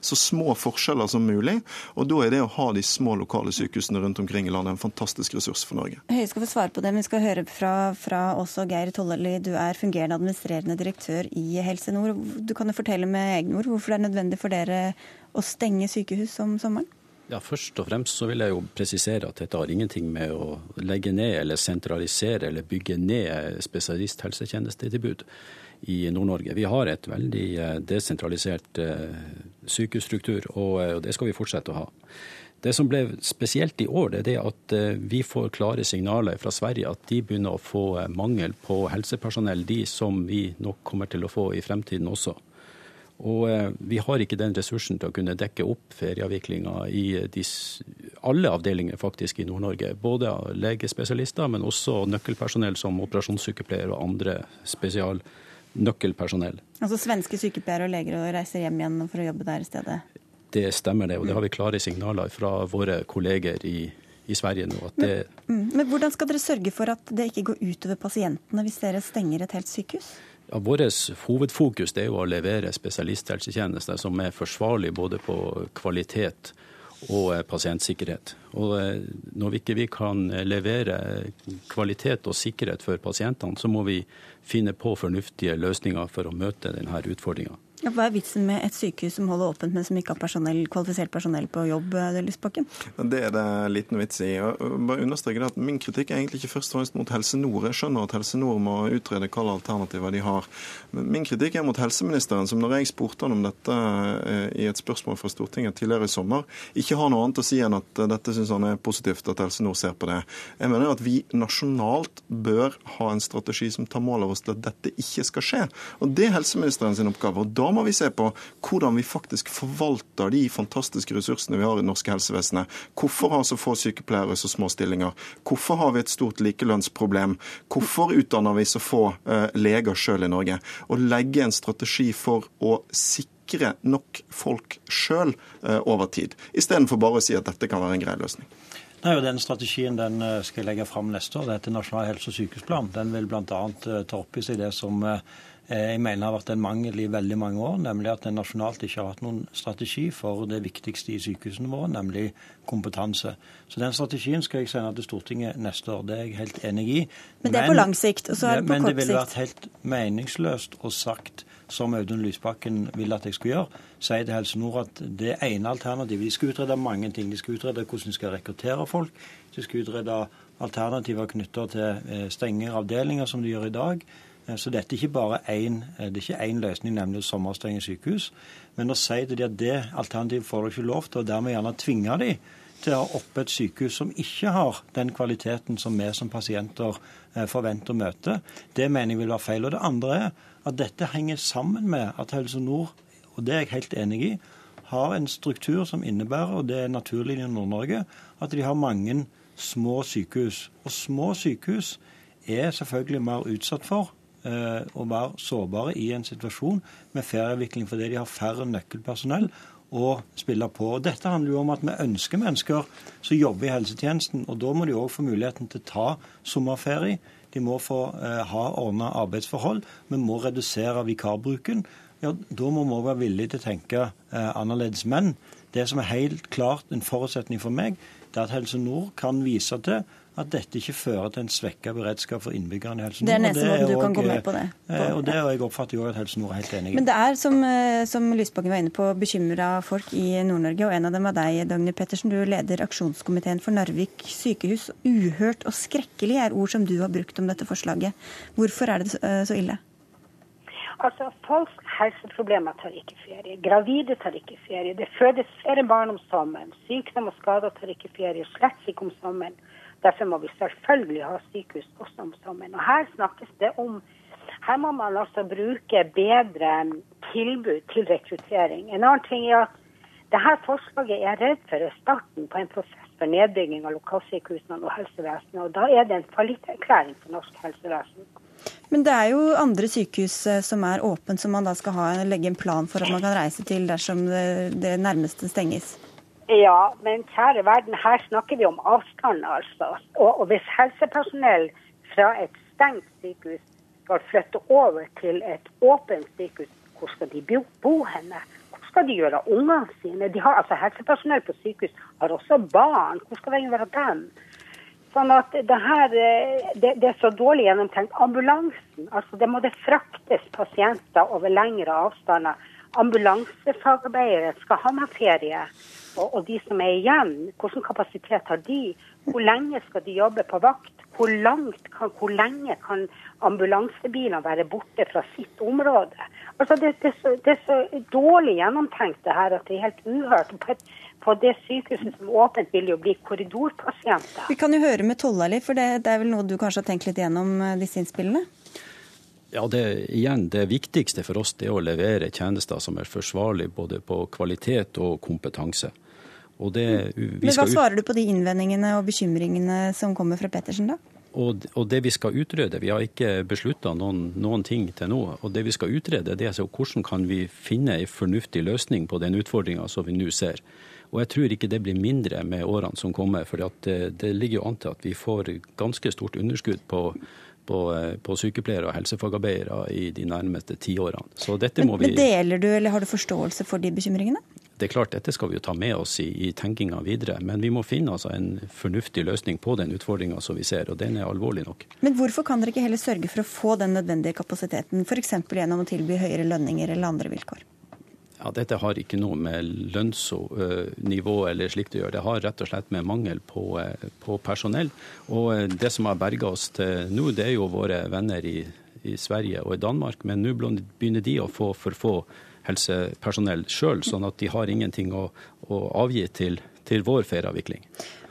så små forskjeller som mulig. Og Da er det å ha de små lokale sykehusene rundt omkring i landet en fantastisk ressurs for Norge. Høie skal få svare på det, men vi skal høre fra, fra også Geir Tollerli. Du er fungerende administrerende direktør i Helse Nord. Du kan jo fortelle med egne ord hvorfor det er nødvendig for dere å stenge sykehus om sommeren? Ja, Først og fremst så vil jeg jo presisere at dette har ingenting med å legge ned eller sentralisere eller bygge ned spesialisthelsetjenestetilbud i Nord-Norge. Vi har et veldig desentralisert sykehusstruktur, og det skal vi fortsette å ha. Det som ble spesielt i år, det er det at vi får klare signaler fra Sverige at de begynner å få mangel på helsepersonell, de som vi nok kommer til å få i fremtiden også. Og vi har ikke den ressursen til å kunne dekke opp ferieavviklinga i de, alle avdelinger faktisk i Nord-Norge. Både legespesialister, men også nøkkelpersonell som operasjonssykepleier og andre spesialnøkkelpersonell. Altså svenske sykepleiere og leger og reiser hjem igjen for å jobbe der i stedet? Det stemmer det, og det har vi klare signaler fra våre kolleger i, i Sverige nå. Det... Men, men hvordan skal dere sørge for at det ikke går utover pasientene hvis dere stenger et helt sykehus? Ja, Vårt hovedfokus er jo å levere spesialisthelsetjenester som er forsvarlig både på kvalitet og pasientsikkerhet. Og Når vi ikke kan levere kvalitet og sikkerhet for pasientene, så må vi finne på fornuftige løsninger for å møte denne utfordringa. Ja, hva er vitsen med et sykehus som holder åpent, men som ikke har personell, kvalifisert personell på jobb? Lysbakken? Det er det liten vits i. Og bare understreke at Min kritikk er egentlig ikke først og fremst mot Helse Nord. Jeg skjønner at Helse Nord må utrede hvilke alternativer de har. Men min kritikk er mot helseministeren, som når jeg spurte han om dette i et spørsmål fra Stortinget tidligere i sommer, ikke har noe annet å si enn at dette syns han er positivt at Helse Nord ser på det. Jeg mener at vi nasjonalt bør ha en strategi som tar mål av oss til at dette ikke skal skje. Og Det er helseministeren sin oppgave. og da må vi se på hvordan vi faktisk forvalter de fantastiske ressursene vi har i det norske helsevesenet. Hvorfor har så få sykepleiere så små stillinger? Hvorfor har vi et stort likelønnsproblem? Hvorfor utdanner vi så få uh, leger sjøl i Norge? Å legge en strategi for å sikre nok folk sjøl uh, over tid, istedenfor bare å si at dette kan være en grei løsning. Nei, og Den strategien den skal jeg legge fram neste år. Det heter Nasjonal helse- og sykehusplan. Den vil bl.a. ta opp i seg det som jeg mener har vært en mangel i veldig mange år, nemlig at en nasjonalt ikke har hatt noen strategi for det viktigste i sykehusene våre, nemlig kompetanse. Så Den strategien skal jeg sende til Stortinget neste år. Det er jeg helt enig i. Men det er på lang sikt, og så er det på kort sikt. Men det ville vært helt meningsløst og sagt som Audun Lysbakken vil at jeg skulle gjøre, sier til Helse Nord at det ene alternativet De skal utrede mange ting. De skal utrede hvordan de skal rekruttere folk. De skal utrede alternativer knytta til eh, stengere avdelinger, som de gjør i dag. Eh, så dette er ikke bare én, det er ikke én løsning, nemlig sommerstenge sykehus. Men å si til dem at det alternativet får de ikke lov til, og dermed gjerne tvinge dem til å ha oppe et sykehus som ikke har den kvaliteten som vi som pasienter forventer å møte, det mener jeg vil være feil. Og det andre er at dette henger sammen med at Helse Nord, og det er jeg helt enig i, har en struktur som innebærer, og det er naturlig i Nord-Norge, at de har mange små sykehus. Og små sykehus er selvfølgelig mer utsatt for eh, å være sårbare i en situasjon med ferieavvikling fordi de har færre nøkkelpersonell å spille på. Og Dette handler jo om at vi ønsker mennesker som jobber i helsetjenesten. og Da må de òg få muligheten til å ta sommerferie. De må få eh, ha ordna arbeidsforhold. Vi må redusere vikarbruken. Ja, Da må vi være villige til å tenke eh, annerledes. Men det som er helt klart en forutsetning for meg, det er at Helse Nord kan vise til at dette ikke fører til en svekka beredskap for innbyggerne i Helse Nord. Det er nesten du kan gå med på det. På. Eh, og det og jeg oppfatter jo at Helse Nord er helt enig i. Men det er, som, eh, som Lysbakken var inne på, bekymra folk i Nord-Norge. Og en av dem er deg, Dagny Pettersen. Du leder aksjonskomiteen for Narvik sykehus. Uhørt og skrekkelig er ord som du har brukt om dette forslaget. Hvorfor er det eh, så ille? Altså, Folks helseproblemer tar ikke ferie. Gravide tar ikke ferie. Det fødes flere barn om sommeren. Sykdom og skader tar ikke ferie. Slett ikke om sommeren. Derfor må vi selvfølgelig ha sykehus også om sommeren. Og Her snakkes det om her må man altså bruke bedre tilbud til rekruttering. En annen ting er at dette forslaget er redd for er starten på en prosess for nedbygging av lokalsykehusene og helsevesenet. Og da er det en fallitterklæring for norsk helsevesen. Men det er jo andre sykehus eh, som er åpent, som man da skal ha, legge en plan for at man kan reise til dersom det, det nærmeste stenges? Ja, men kjære verden, her snakker vi om avstand, altså. Og, og hvis helsepersonell fra et stengt sykehus skal flytte over til et åpent sykehus, hvor skal de bo, bo henne? Hvor skal de gjøre ungene sine? Har, altså Helsepersonell på sykehus har også barn. Hvor skal veien være dem? Sånn at det her eh, det, det, er så dårlig gjennomtenkt. Ambulansen, altså det må det fraktes pasienter over lengre avstander. Ambulansefagarbeidere skal ha med ferie. Og, og, de som er igjen, hvilken kapasitet har de? Hvor lenge skal de jobbe på vakt? Hvor, kan, hvor lenge kan ambulansebiler være borte fra sitt område? Altså det, det, er så, det, er så, dårlig gjennomtenkt det her at det er helt uhørt. På, et, på det sykehuset som åpent vil jo bli korridorpasienter. Vi kan jo høre med Tollali, for det, det er vel noe du kanskje har tenkt litt gjennom eh, disse innspillene? Ja, det, igjen, det viktigste for oss er å levere tjenester som er forsvarlige både på kvalitet og kompetanse. Det, Men Hva svarer du på de innvendingene og bekymringene som kommer fra Pettersen, da? Og, og det vi skal utrede, Vi har ikke beslutta noen, noen, ting til nå. og Det vi skal utrede, det er altså hvordan kan vi finne en fornuftig løsning på den utfordringa som vi nå ser. Og Jeg tror ikke det blir mindre med årene som kommer. for det, det ligger jo an til at vi får ganske stort underskudd på på, på, sykepleiere og helsefagarbeidere i de nærmeste ti årene. Så dette må vi... Men Deler du eller har du forståelse for de bekymringene? Det er klart, Dette skal vi jo ta med oss i, i tenkinga videre, men vi må finne altså, en fornuftig løsning på den utfordringa som vi ser, og den er alvorlig nok. Men hvorfor kan dere ikke heller sørge for å få den nødvendige kapasiteten, f.eks. gjennom å tilby høyere lønninger eller andre vilkår? Ja, Dette har ikke noe med lønnsnivå eller slikt å gjøre. Det har rett og slett med mangel på, på personell. Og det som har berga oss til nå, det er jo våre venner i, i Sverige og i Danmark. Men nå begynner de å få for få helsepersonell sjøl, sånn at de har ingenting å, å avgi til, til vår ferieavvikling.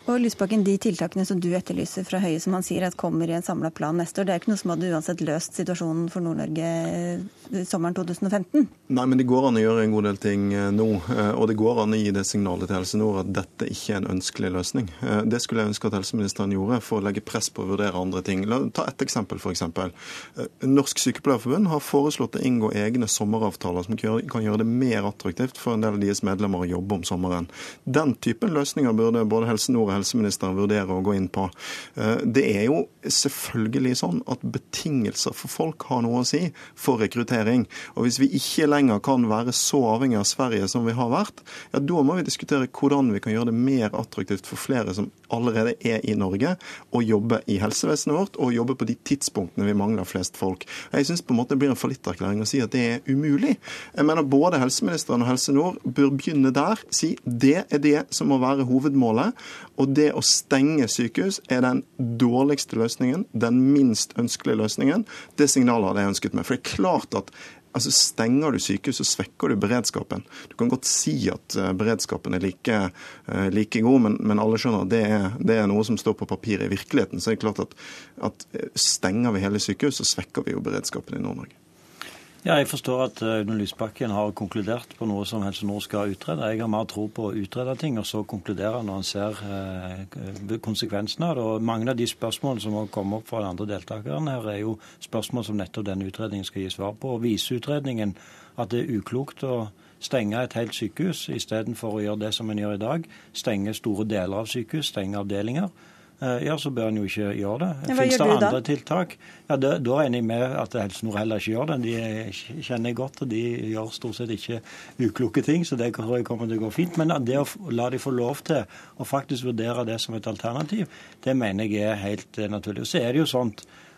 Og Lysbakken, De tiltakene som du etterlyser fra Høie, som han sier at kommer i en samla plan neste år, det er ikke noe som hadde uansett løst situasjonen for Nord-Norge eh, sommeren 2015? Nei, men det går an å gjøre en god del ting eh, nå. Eh, og det går an å gi det signalet til Helse Nord at dette ikke er en ønskelig løsning. Det skulle jeg ønske at helseministeren gjorde for å legge press på å vurdere andre ting. La ta ett eksempel, f.eks. Norsk Sykepleierforbund har foreslått å inngå egne sommeravtaler som kan gjøre det mer attraktivt for en del av deres medlemmer å jobbe om sommeren. Den typen løsninger burde både Helse Nord og helseministeren vurderer å gå inn på. Eh, det er jo selvfølgelig sånn at betingelser for folk har noe å si for rekruttering. Og hvis vi ikke lenger kan være så avhengig av Sverige som vi har vært, ja, da må vi diskutere hvordan vi kan gjøre det mer attraktivt for flere som allerede er i Norge, og jobbe i helsevesenet vårt og jobbe på de tidspunktene vi mangler flest folk. Jeg syns det blir en fallitterklæring å si at det er umulig. Jeg mener Både helseministeren og Helse Nord bør begynne der. Si det er det som må være hovedmålet. Og det å stenge sykehus er den dårligste løsningen, den minst ønskelige løsningen. Det signalet hadde jeg ønsket meg. For det er klart at Altså Stenger du sykehus, så svekker du beredskapen. Du kan godt si at eh, beredskapen er like, eh, like god, men, men, alle skjønner at det er, det er, noe som står på papiret i virkeligheten. Så er det klart at, at eh, stenger vi hele sykehus, så svekker vi jo beredskapen i Nord-Norge. Ja, Jeg forstår at eh, Audun Lysbakken har konkludert på noe som Helse Nord skal utrede. Jeg har mer tro på å utrede ting og så konkludere når en ser eh, konsekvensene av det. Og Mange av de spørsmålene som har kommet opp fra de andre deltakerne her, er jo spørsmål som nettopp denne utredningen skal gi svar på. Og Viser utredningen at det er uklokt å stenge et helt sykehus istedenfor å gjøre det som en gjør i dag, stenge store deler av sykehus, stenge avdelinger, ja, så bør en jo ikke gjøre det. Finns Fins det andre da? tiltak? Ja, Da regner jeg med at Helse Nord heller ikke gjør det. De kjenner jeg godt, og de gjør stort sett ikke ukloke ting, så det tror jeg kommer til å gå fint. Men det å la de få lov til å faktisk vurdere det som et alternativ, det mener jeg er helt eh, naturlig. Og så er det jo sånn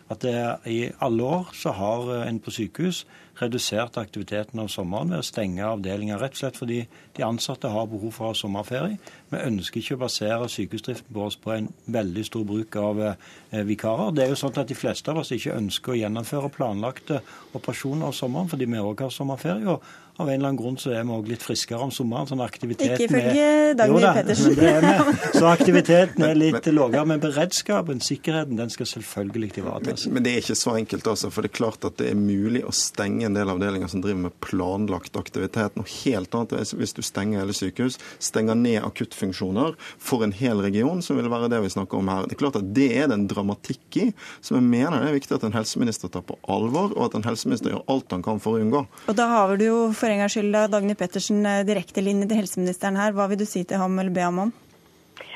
at det, i alle år så har eh, en på sykehus redusert aktiviteten om sommeren ved å stenge avdelinger. Rett og slett fordi de ansatte har behov for å ha sommerferie. Vi ønsker ikke å basere sykehusdriften oss på en veldig stor bruk av eh, vikarer. Det er jo sånn at De fleste av oss ikke ønsker å gjennomføre planlagte operasjoner om sommeren fordi vi òg har sommerferie. og av en eller annen grunn så er vi òg litt friskere om sommeren. sånn aktiviteten Ikke ifølge Dagny Pettersen. så aktiviteten er litt lavere. Men beredskapen, sikkerheten, den skal selvfølgelig ivaretas. Men, men det er ikke så enkelt, altså. For det er klart at det er mulig å stenge en del avdelinger som driver med planlagt aktivitet. Noe helt annet er hvis du stenger hele sykehus, stenger ned akuttfunksjoner for en hel region, som vil være det vi snakker om her. Det er klart at det er det en dramatikk i, som jeg mener det er viktig at en helseminister tar på alvor, og at en helseminister gjør alt han kan for å unngå. Og da har du jo for for en gangs skyld Dagny Pettersen direkte direktelinje til helseministeren her. Hva vil du si til ham eller be ham om?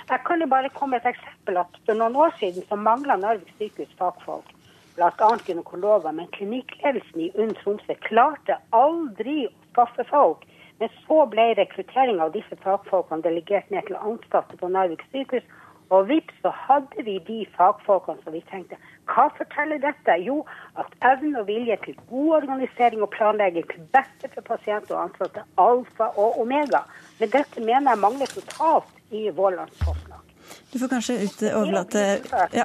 Jeg kan jo bare komme et eksempel. at For noen år siden så mangla Narvik sykehus fagfolk. Bl.a. gynekologer. Men klinikkledelsen i UNN Tromsø klarte aldri å skaffe folk. Men så ble rekruttering av disse fagfolkene delegert ned til ansatte på Narvik sykehus. Og vips, så hadde vi de fagfolkene som vi tenkte. Hva forteller dette? Jo, at evne og vilje til god organisering og planlegging til beste for pasient og ansatte, alfa og omega. Men dette mener jeg mangler totalt i vår landsforslag. Du får kanskje ut overlate ja.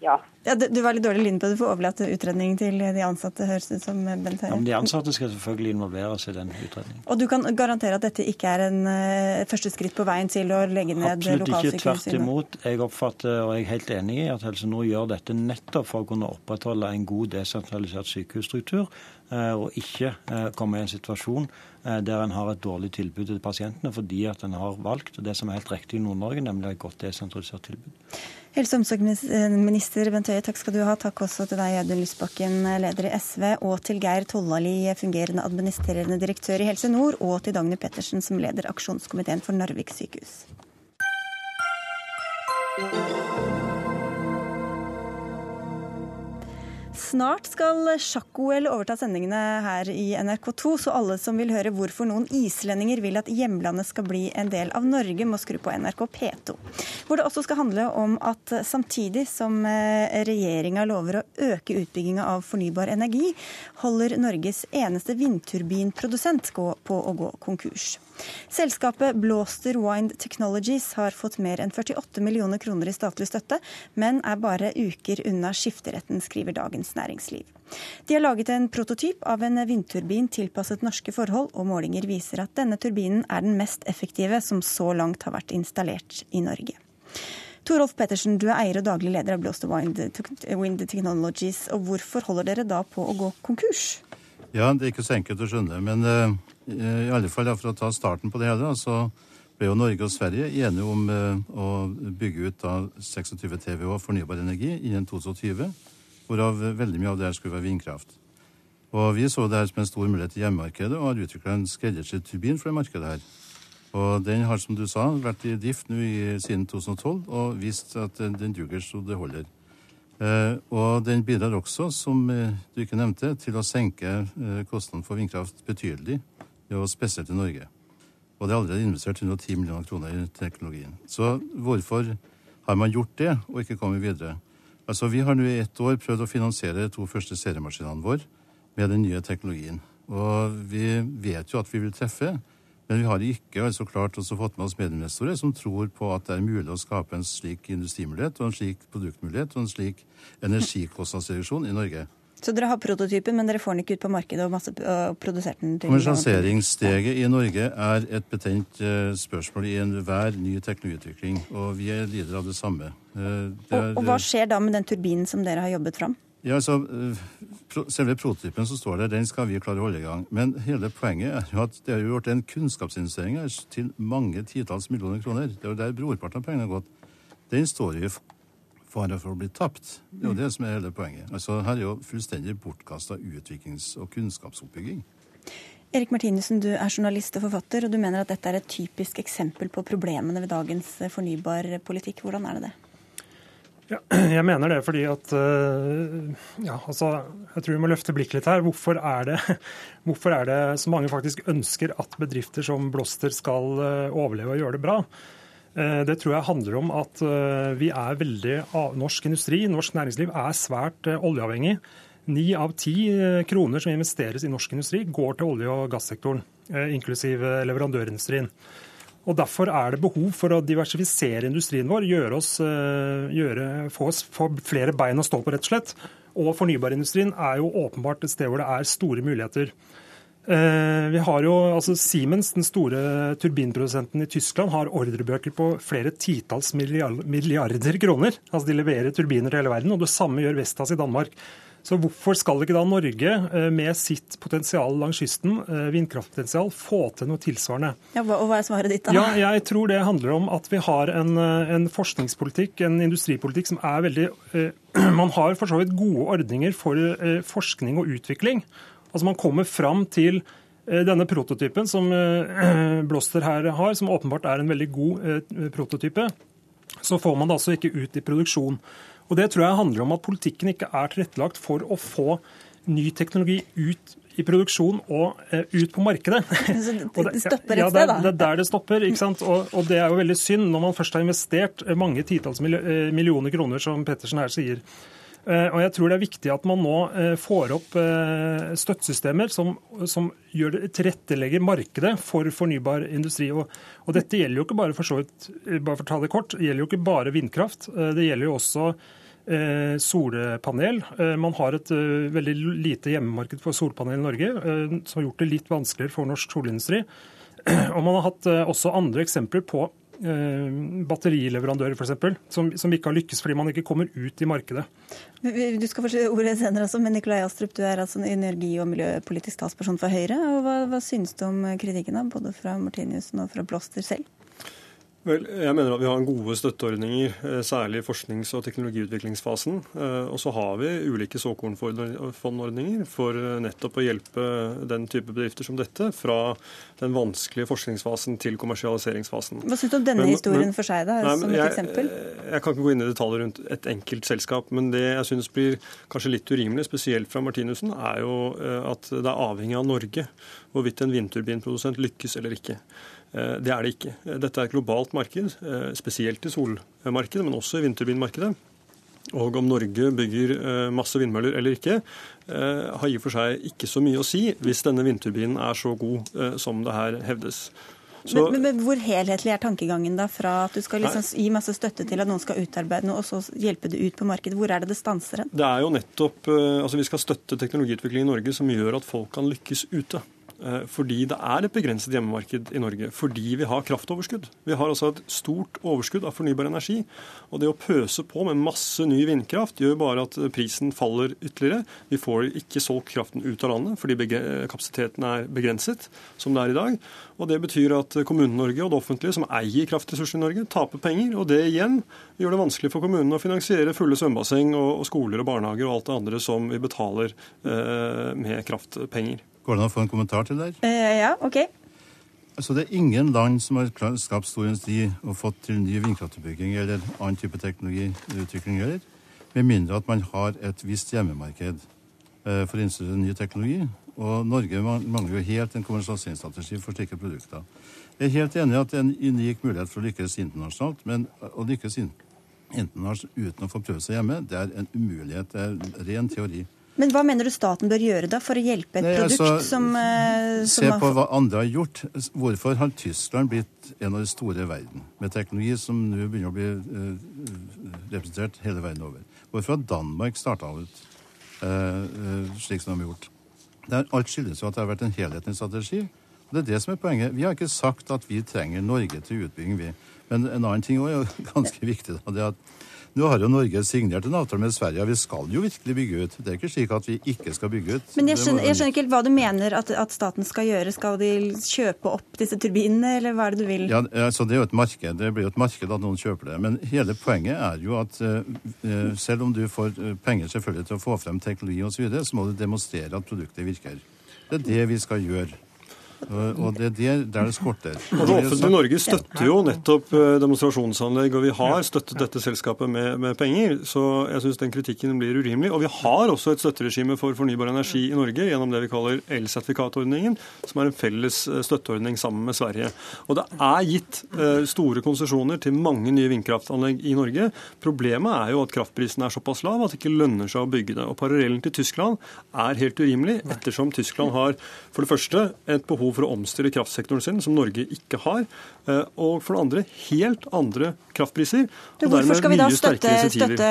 Ja. ja du, var litt dårlig lyn på det. Du får overlate utredningen til de ansatte, høres ut som Bent Høie. Ja, de ansatte skal selvfølgelig involveres i den utredningen. Og du kan garantere at dette ikke er en uh, første skritt på veien til å legge ned lokalsykehus? Absolutt ikke. Tvert imot. Jeg oppfatter, og jeg er helt enig i, at Helse Nord gjør dette nettopp for å kunne opprettholde en god desentralisert sykehusstruktur, uh, og ikke uh, komme i en situasjon der en har et dårlig tilbud til pasientene fordi at en har valgt det som er helt riktig i Nord-Norge, nemlig et godt desentralisert tilbud. Helse- og omsorgsminister Bent Høie, takk skal du ha. Takk også til deg, Audun Lysbakken, leder i SV, og til Geir Tollali, fungerende administrerende direktør i Helse Nord, og til Dagny Pettersen, som leder aksjonskomiteen for Narvik sykehus. Snart skal sjakk-OL overta sendingene her i NRK2, så alle som vil høre hvorfor noen islendinger vil at hjemlandet skal bli en del av Norge, må skru på NRK P2. Hvor det også skal handle om at samtidig som eh, regjeringa lover å øke utbygginga av fornybar energi, holder Norges eneste vindturbinprodusent på å gå konkurs. Selskapet Blåster Wind Technologies har fått mer enn 48 millioner kroner i statlig støtte, men er bare uker unna skifteretten, skriver Dagens Næringsliv. De har laget en prototyp av en vindturbin tilpasset norske forhold, og målinger viser at denne turbinen er den mest effektive som så langt har vært installert i Norge. Torolf Pettersen, du er eier og daglig leder av Blåster Wind Technologies. og Hvorfor holder dere da på å gå konkurs? Ja, Det er ikke så enkelt å skjønne. Men uh, i alle fall for å ta starten på det hele, så ble jo Norge og Sverige enige om uh, å bygge ut da 26 TWh fornybar energi innen 2020, hvorav veldig mye av det her skulle være vindkraft. Og Vi så det her som en stor mulighet i hjemmemarkedet og har utvikla en skreddersydd turbin for det markedet her. Og Den har, som du sa, vært i drift nå siden 2012 og vist at den duger så det holder. Eh, og den bidrar også, som eh, du ikke nevnte, til å senke eh, kostnadene for vindkraft betydelig, og spesielt i Norge. Og det er allerede investert 110 millioner kroner i teknologien. Så hvorfor har man gjort det, og ikke kommet videre? Altså, Vi har nå i ett år prøvd å finansiere de to første seriemaskinene våre med den nye teknologien. Og vi vet jo at vi vil treffe, men vi har ikke altså klart også fått med oss medinvestorer som tror på at det er mulig å skape en slik industrimulighet og en slik produktmulighet og en slik energikostnadsreduksjon i Norge. Så dere har prototypen, men dere får den ikke ut på markedet og, masse, og produsert den? Kommersialiseringssteget i Norge er et betent uh, spørsmål i enhver ny teknologiutvikling, og vi er lider av det samme. Uh, det er, og, og, hva skjer da med den turbinen som dere har jobbet fram? Ja, altså, Selve prototypen som står der, den skal vi klare å holde i gang. Men hele poenget er jo at det har gjort en kunnskapsinvestering til mange titalls millioner kroner. Det er jo der brorparten av pengene har gått. Den står jo fare for å bli tapt. Det er jo det som er hele poenget. Altså, her er jo fullstendig bortkasta utviklings- og kunnskapsoppbygging. Erik Martinussen, du er journalist og forfatter, og du mener at dette er et typisk eksempel på problemene ved dagens fornybarpolitikk. Hvordan er det det? Ja, jeg mener det fordi at eh, ja, altså, Jeg tror vi må løfte blikket litt her. Hvorfor er, det, hvorfor er det så mange faktisk ønsker at bedrifter som Blåster skal eh, overleve og gjøre det bra? Eh, det tror jeg handler om at eh, vi er veldig Norsk industri, norsk næringsliv, er svært eh, oljeavhengig. Ni av ti kroner som investeres i norsk industri, går til olje- og gassektoren, inklusiv leverandørindustrien. Og Derfor er det behov for å diversifisere industrien vår, gjøre oss, gjøre, få, oss, få flere bein å stå på, rett og slett. Og fornybarindustrien er jo åpenbart et sted hvor det er store muligheter. Eh, vi har jo, altså Siemens, den store turbinprodusenten i Tyskland, har ordrebøker på flere titalls milliarder kroner. Altså De leverer turbiner til hele verden, og det samme gjør Vestas i Danmark. Så hvorfor skal ikke da Norge, eh, med sitt potensial langs kysten, eh, vindkraftpotensial, få til noe tilsvarende? Ja, og Hva er svaret ditt da? Ja, jeg tror det handler om at vi har en, en forskningspolitikk, en industripolitikk, som er veldig Man har for så vidt gode ordninger for forskning og utvikling. Altså Man kommer fram til eh, denne prototypen som Blåster Bloster her har, som åpenbart er en veldig god eh, prototype. Så får man det altså ikke ut i produksjon. Og Det tror jeg handler om at politikken ikke er tilrettelagt for å få ny teknologi ut i produksjon og ut på markedet. Så det stopper et sted, da? Ja, det er der det stopper. ikke sant? Og, og, det er jo veldig synd når man først har investert mange titalls millioner kroner, som Pettersen her sier. Eh, og jeg tror det er viktig at man nå eh, får opp eh, støttesystemer som, som gjør tilrettelegger markedet for fornybar industri. Og, og, dette gjelder jo ikke bare for så vidt, bare for å ta det kort, det gjelder jo ikke bare vindkraft. Det gjelder jo også solpanel. Man har et veldig lite hjemmemarked for solpanel i Norge, som har gjort det litt vanskeligere for norsk solindustri. Og man har hatt også andre eksempler på batterileverandører f.eks., som, som ikke har lykkes fordi man ikke kommer ut i markedet. Du skal få ordet senere også, men Nikolai Astrup, du er altså energi- og miljøpolitisk talsperson for Høyre. og Hva, hva synes du om kritikken, da, både fra Martiniussen og fra Bloster selv? Vel, jeg mener at vi har gode støtteordninger, eh, særlig i forsknings- og teknologiutviklingsfasen. Eh, og så har vi ulike såkornfondordninger for eh, nettopp å hjelpe den type bedrifter som dette fra den vanskelige forskningsfasen til kommersialiseringsfasen. Hva syns du om denne men, historien men, for seg, da, nei, som et jeg, eksempel? Jeg kan ikke gå inn i detaljer rundt et enkelt selskap, men det jeg syns blir kanskje litt urimelig, spesielt fra Martinussen, er jo at det er avhengig av Norge hvorvidt en vindturbinprodusent lykkes eller ikke. Eh, det er det ikke. Dette er et globalt marked, eh, spesielt i solmarkedet, men også i vindturbinmarkedet. Og om Norge bygger eh, masse vindmøller eller ikke, har i og for seg ikke så mye å si hvis denne vindturbinen er så god som det her hevdes. Så, men, men, Hvor helhetlig er tankegangen da, fra at du skal liksom gi masse støtte til at noen skal utarbeide noe, og så hjelpe det ut på markedet? Hvor er det det stanser hen? Det er jo nettopp, altså Vi skal støtte teknologiutvikling i Norge som gjør at folk kan lykkes ute. Eh, fordi det er et begrenset hjemmemarked i Norge. Fordi vi har kraftoverskudd. Vi har altså et stort overskudd av fornybar energi. Og det å pøse på med masse ny vindkraft gjør bare at prisen faller ytterligere. Vi får ikke solgt kraften ut av landet fordi kapasiteten er begrenset, som det er i dag. Og Det betyr at Kommune-Norge og det offentlige, som eier kraftressursene i Norge, taper penger. Og det igjen gjør det vanskelig for kommunene å finansiere fulle svømmebasseng og, skoler og barnehager og alt det andre som vi betaler eh, med kraftpenger. Går det an å få en kommentar til det? Uh, ja, ok. Så det er ingen land som har skapt stor industri og fått til ny vindkraftutbygging eller annen type teknologiutvikling heller, med mindre at man har et visst hjemmemarked uh, for å innstille ny teknologi. Og Norge mangler jo helt en kommersialiseringsstrategi for slike produkter. Jeg er helt enig i at det er en unik mulighet for å lykkes internasjonalt, men å lykkes internasjonalt uten å få prøve seg hjemme, det er en umulighet. Det er ren teori. Men hva mener du staten bør gjøre da for å hjelpe et Nei, produkt altså, som, eh, som Se på hva andre har gjort. Hvorfor har Tyskland blitt en av de store i verden, med teknologi som nå begynner å bli uh, representert hele verden over? Hvorfor har Danmark starta ut uh, uh, slik som de har gjort? Det er, alt skyldes jo at det har vært en helhetlig strategi. og Det er det som er poenget. Vi har ikke sagt at vi trenger Norge til utbygging, vi. Men en annen ting også er ganske viktig. Da, det er at nå har jo Norge signert en avtale med Sverige, og vi skal jo virkelig bygge ut. Det er ikke slik at vi ikke skal bygge ut. Men jeg skjønner, jeg skjønner ikke helt hva du mener at, at, staten skal gjøre. Skal de kjøpe opp disse turbinene, eller hva er det du vil? Ja, altså Det er jo et marked. Det blir jo et marked at noen kjøper det. Men hele poenget er jo at uh, selv om du får penger selvfølgelig til å få frem teknologi osv., så, videre, så må du demonstrere at produktet virker. Det er det vi skal gjøre. Og det er der det skorter. Og det offentlige Norge støtter jo nettopp eh, demonstrasjonsanlegg, og vi har støttet dette selskapet med, med penger. Så jeg syns den kritikken blir urimelig. Og vi har også et støtteregime for fornybar energi i Norge gjennom det vi kaller elsertifikatordningen, som er en felles eh, støtteordning sammen med Sverige. Og det er gitt eh, store konsesjoner til mange nye vindkraftanlegg i Norge. Problemet er jo at kraftprisen er såpass lav at det ikke lønner seg å bygge det. Og parallellen til Tyskland er helt urimelig, ettersom Tyskland har for det første et behov behov for å omstille kraftsektoren sin, som Norge ikke har. Eh, og for det andre helt andre kraftpriser. og Hvorfor skal vi da støtte, støtte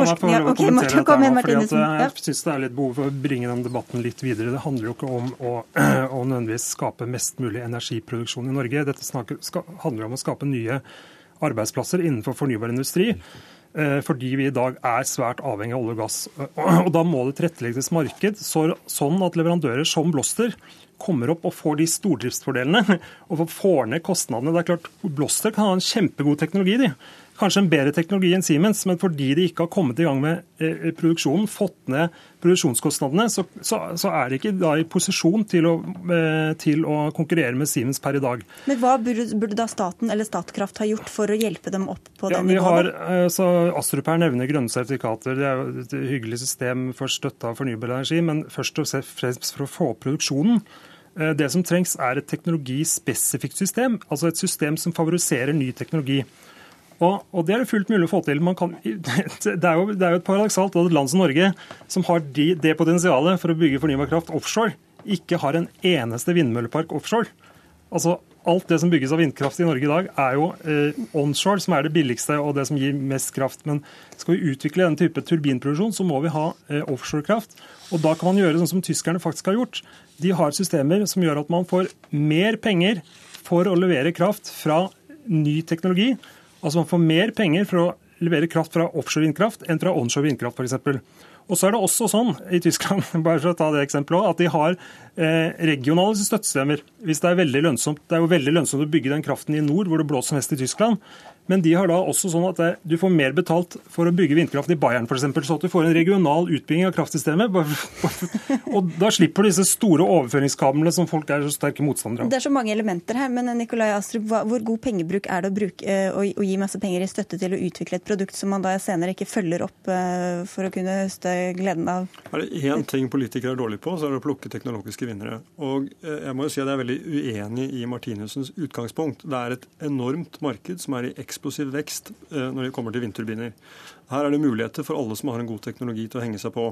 forskning? Ja, okay, Martin, kom igjen, Martinussen. Jeg syns det er litt behov for å bringe den debatten litt videre. Det handler jo ikke om å, å nødvendigvis skape mest mulig energiproduksjon i Norge. Dette snakker, skal, handler om å skape nye arbeidsplasser innenfor fornybar industri. Eh, fordi vi i dag er svært avhengig av olje og gass. Og Da må det tilrettelegges marked sånn at leverandører som Blåster kommer opp og får de stordriftsfordelene og får ned kostnadene. Det er klart, Blåster kan ha en kjempegod teknologi. de. Kanskje en bedre teknologi enn Siemens, men fordi de ikke har kommet i gang med eh, produksjonen, fått ned produksjonskostnadene, så, så, så er de ikke da i posisjon til å, eh, til å, konkurrere med Siemens per i dag. Men hva burde, burde, da staten eller Statkraft ha gjort for å hjelpe dem opp på ja, den nivåen? Har, så Astrup her nevner grønne sertifikater. Det er jo et hyggelig system for støtte av fornybar energi, men først og fremst for å få opp produksjonen. Eh, det som trengs, er et teknologispesifikt system, altså et system som favoriserer ny teknologi. Og, og, Det er det fullt mulig å få til. Kan, det, er jo, det, er jo, et paradoksalt at et land som Norge, som har de, det potensialet for å bygge fornybar kraft offshore, ikke har en eneste vindmøllepark offshore. Altså, Alt det som bygges av vindkraft i Norge i dag, er jo eh, onshore, som er det billigste og det som gir mest kraft. Men skal vi utvikle denne type turbinproduksjon, så må vi ha eh, offshorekraft. Og da kan man gjøre sånn som tyskerne faktisk har gjort. De har systemer som gjør at man får mer penger for å levere kraft fra ny teknologi. Altså man får mer penger for å levere kraft fra offshore vindkraft enn fra onshore vindkraft f.eks. Og så er det også sånn i Tyskland bare for å ta det eksempelet, at de har eh, regionale støttesystemer. Hvis det er veldig lønnsomt, det er jo veldig lønnsomt å bygge den kraften i nord, hvor det blåser mest i Tyskland. Men de har da også sånn at du får mer betalt for å bygge vindkraft i Bayern f.eks. Så at du får en regional utbygging av kraftsystemet. Og da slipper du disse store overføringskablene som folk er så sterke motstandere av. Det er så mange elementer her, men Nikolai Astrup, hvor god pengebruk er det å, bruke, eh, å, gi masse penger i støtte til å utvikle et produkt som man da senere ikke følger opp eh, for å kunne høste gleden av? Er det én ting politikere er dårlige på, så er det å plukke teknologiske vinnere. Og eh, jeg må jo si at jeg er veldig uenig i Martinussens utgangspunkt. Det er et enormt marked som er i eksplosjon eksplosiv vekst eh, når det kommer til vindturbiner. Her er det muligheter for alle som har en god teknologi til å henge seg på.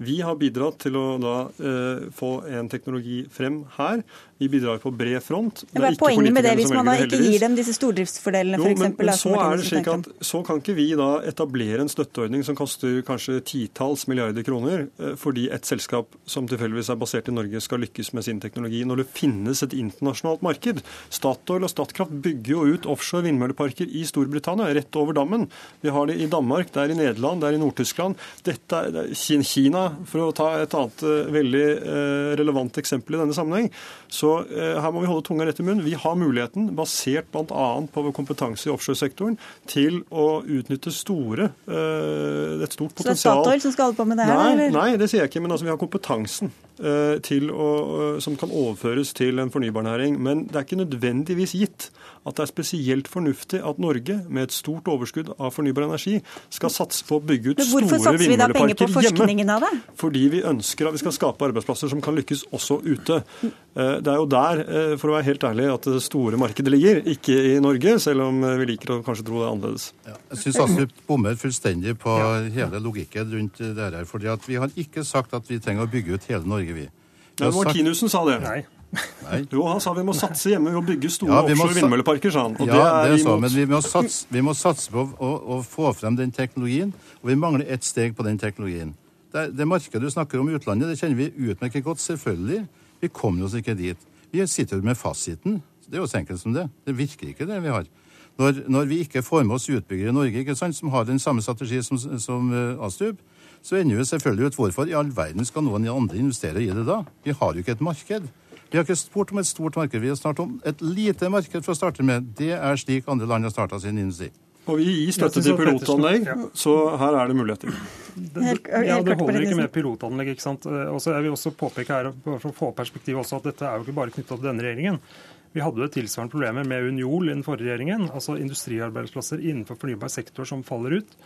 Vi har bidratt til å da eh, få en teknologi frem her. Vi bidrar på bred front. Det Hva er poenget med det hvis man da ikke gir dem disse stordriftsfordelene f.eks.? Men, men så er det slik at så kan ikke vi da etablere en støtteordning som koster kanskje titalls milliarder kroner eh, fordi et selskap som tilfeldigvis er basert i Norge skal lykkes med sin teknologi, når det finnes et internasjonalt marked. Statoil og Statkraft bygger jo ut offshore vindmølleparker i Storbritannia, rett over dammen. Vi har det i Danmark det er i Nederland, det er i Nord-Tyskland. Dette er Kina, for å ta et annet eh, veldig eh, relevant eksempel i denne sammenheng. Så eh, her må vi holde tunga rett i munnen. Vi har muligheten, basert bl.a. på vår kompetanse i offshoresektoren, til å utnytte store, et stort potensial. Så det er Statoil som skal holde på med det her? Nei, nei, det sier jeg ikke. Men altså, vi har kompetansen. Eh, til å, eh, som kan overføres til en fornybarnæring. Men det er ikke nødvendigvis gitt at det er spesielt fornuftig at Norge, med et stort overskudd av fornybar energi, skal satse på å bygge ut store Hvorfor satser vi da penger på vindmølleparker hjemme. forskningen av det? Fordi vi ønsker at vi skal skape arbeidsplasser som kan lykkes også ute. Eh, Det er jo der, for å være helt ærlig, at det store markedet ligger, ikke i Norge, selv om vi liker å kanskje tro det er annerledes. Jeg syns Astrup bommer fullstendig på hele logikken rundt det her. fordi at Vi har ikke sagt at vi trenger å bygge ut hele Norge, vi. Vi har sagt- Martinussen sa det. Nei. Jo, han sa vi må satse hjemme og bygge store Ja, offshore vindmølleparker, sa han. Og ja, det er det sa imot. men vi må, satse, vi må satse på å, å få frem den teknologien, og vi mangler ett steg på den teknologien. Det, det markedet du snakker om i utlandet, det kjenner vi utmerket godt, selvfølgelig. Vi kommer oss ikke dit. Vi sitter jo med fasiten. Det er jo så enkelt som det. Det virker ikke, det vi har. Når, når vi ikke får med oss utbyggere i Norge, ikke sant, som har den samme strategi som, som uh, Astrup, så ender vi selvfølgelig ut hvorfor i all verden skal noen andre investere i det da? Vi har jo ikke et marked. Vi har ikke spurt om et stort marked, vi har snart om et lite marked for å starte med. Det er slik andre land har starta sin industri. Og vi gir støtte til pilotanlegg, så her er det muligheter. Det, ja, det holder ikke med pilotanlegg. ikke sant? Eh, Og så Jeg vil også påpeke her, for å få perspektiv også, at dette er jo ikke bare knytta til denne regjeringen. Vi hadde jo et tilsvarende problemer med Uniol i den forrige regjeringen. altså Industriarbeidsplasser innenfor fornybar sektor som faller ut.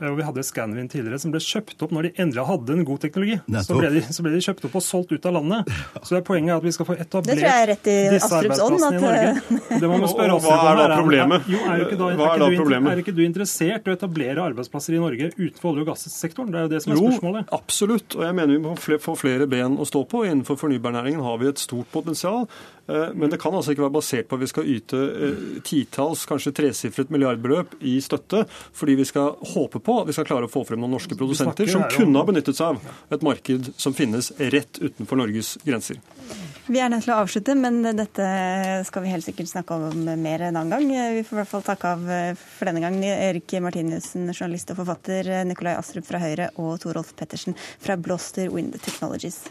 Eh, Og Vi hadde Scanvin tidligere som ble kjøpt opp når de endelig hadde en god teknologi. Så ble, de, så ble de kjøpt opp og solgt ut av landet. Så det er poenget er at vi skal få etablert Det tror jeg er rett i disse arbeidsplassene i Norge. Det må man spørre oss hva er da problemet? Jo, er, jo ikke da, Hva er er, ikke du, problemet? er ikke du interessert i å etablere arbeidsplasser i Norge utenfor olje- og gassektoren? Det er jo det som er Jo, spørsmålet. absolutt. Og jeg mener vi må få flere ben å stå på. Innenfor fornybarnæringen har vi et stort potensial. Eh, Men det kan altså ikke være basert på at vi skal yte eh, titalls, kanskje tresifret milliardbeløp i støtte, fordi vi skal håpe på at vi skal klare å få frem noen norske produsenter som kunne ha benyttet seg av et marked som finnes rett utenfor Norges grenser. Vi er nødt til å avslutte, men dette skal vi helt sikkert snakke om mer en annen gang. Vi får i hvert fall takke av for denne gang Erik Martinussen, journalist og forfatter, Nikolai Astrup fra Høyre og Torolf Pettersen fra Bloster Wind Technologies.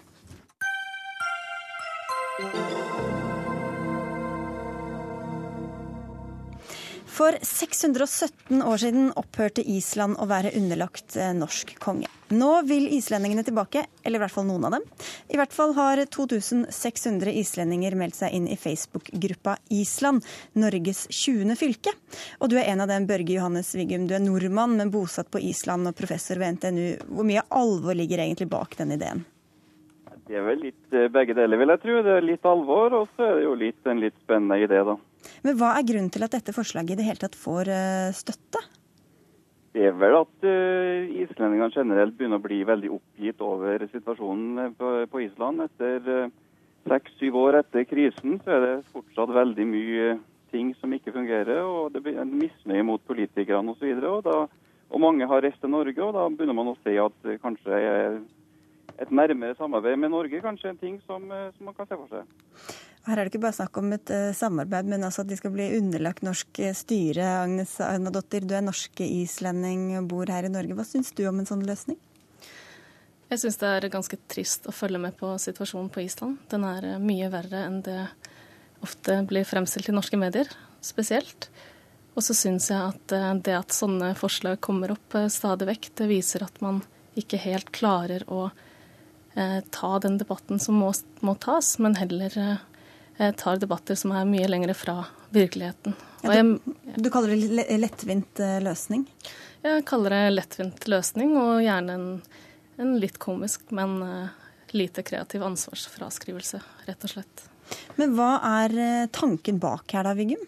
For 617 år siden opphørte Island å være underlagt eh, norsk konge. Nå vil islendingene tilbake, eller i hvert fall noen av dem. I hvert fall har 2600 islendinger meldt seg inn i Facebook-gruppa Island, Norges 20. fylke. Og du er en av dem, Børge Johannes Vigum. Du er nordmann, men bosatt på Island og professor ved NTNU. Hvor mye alvor ligger egentlig bak den ideen? Det er vel litt eh, begge deler, vil jeg tro. Det er litt alvor, og så er det jo litt, en litt spennende idé, da. Men hva er grunnen til at dette forslaget i det hele tatt får eh, støtte? Det er vel at uh, islendingene generelt begynner å bli veldig oppgitt over situasjonen eh, på, på Island. Etter seks-syv år etter krisen så er det fortsatt veldig mye ting som ikke fungerer. og Det blir en misnøye mot politikerne osv. Og, da- og mange har reist til Norge, og da begynner man å se at uh, kanskje et nærmere samarbeid med Norge kanskje en ting som, som man kan se for seg. Her er det ikke bare snakk om et eh, samarbeid, men altså at de skal bli underlagt norsk eh, styre. Agnes Arnadottir, du er norske islending og bor her i Norge. Hva syns du om en sånn løsning? Jeg syns det er ganske trist å følge med på situasjonen på Island. Den er eh, mye verre enn det ofte blir fremstilt i norske medier, spesielt. Og så syns jeg at det at sånne forslag kommer opp stadig vekk, det viser at man ikke helt klarer å eh, ta den debatten som må, må tas, men heller eh, tar debatter som er mye lenger fra virkeligheten. Ja, jeg, du, du kaller det lettvint eh, løsning? jeg kaller det lettvint løsning, og gjerne en, en litt komisk, men eh, lite kreativ ansvarsfraskrivelse, rett og slett. Men hva er eh, tanken bak her da, Vigum?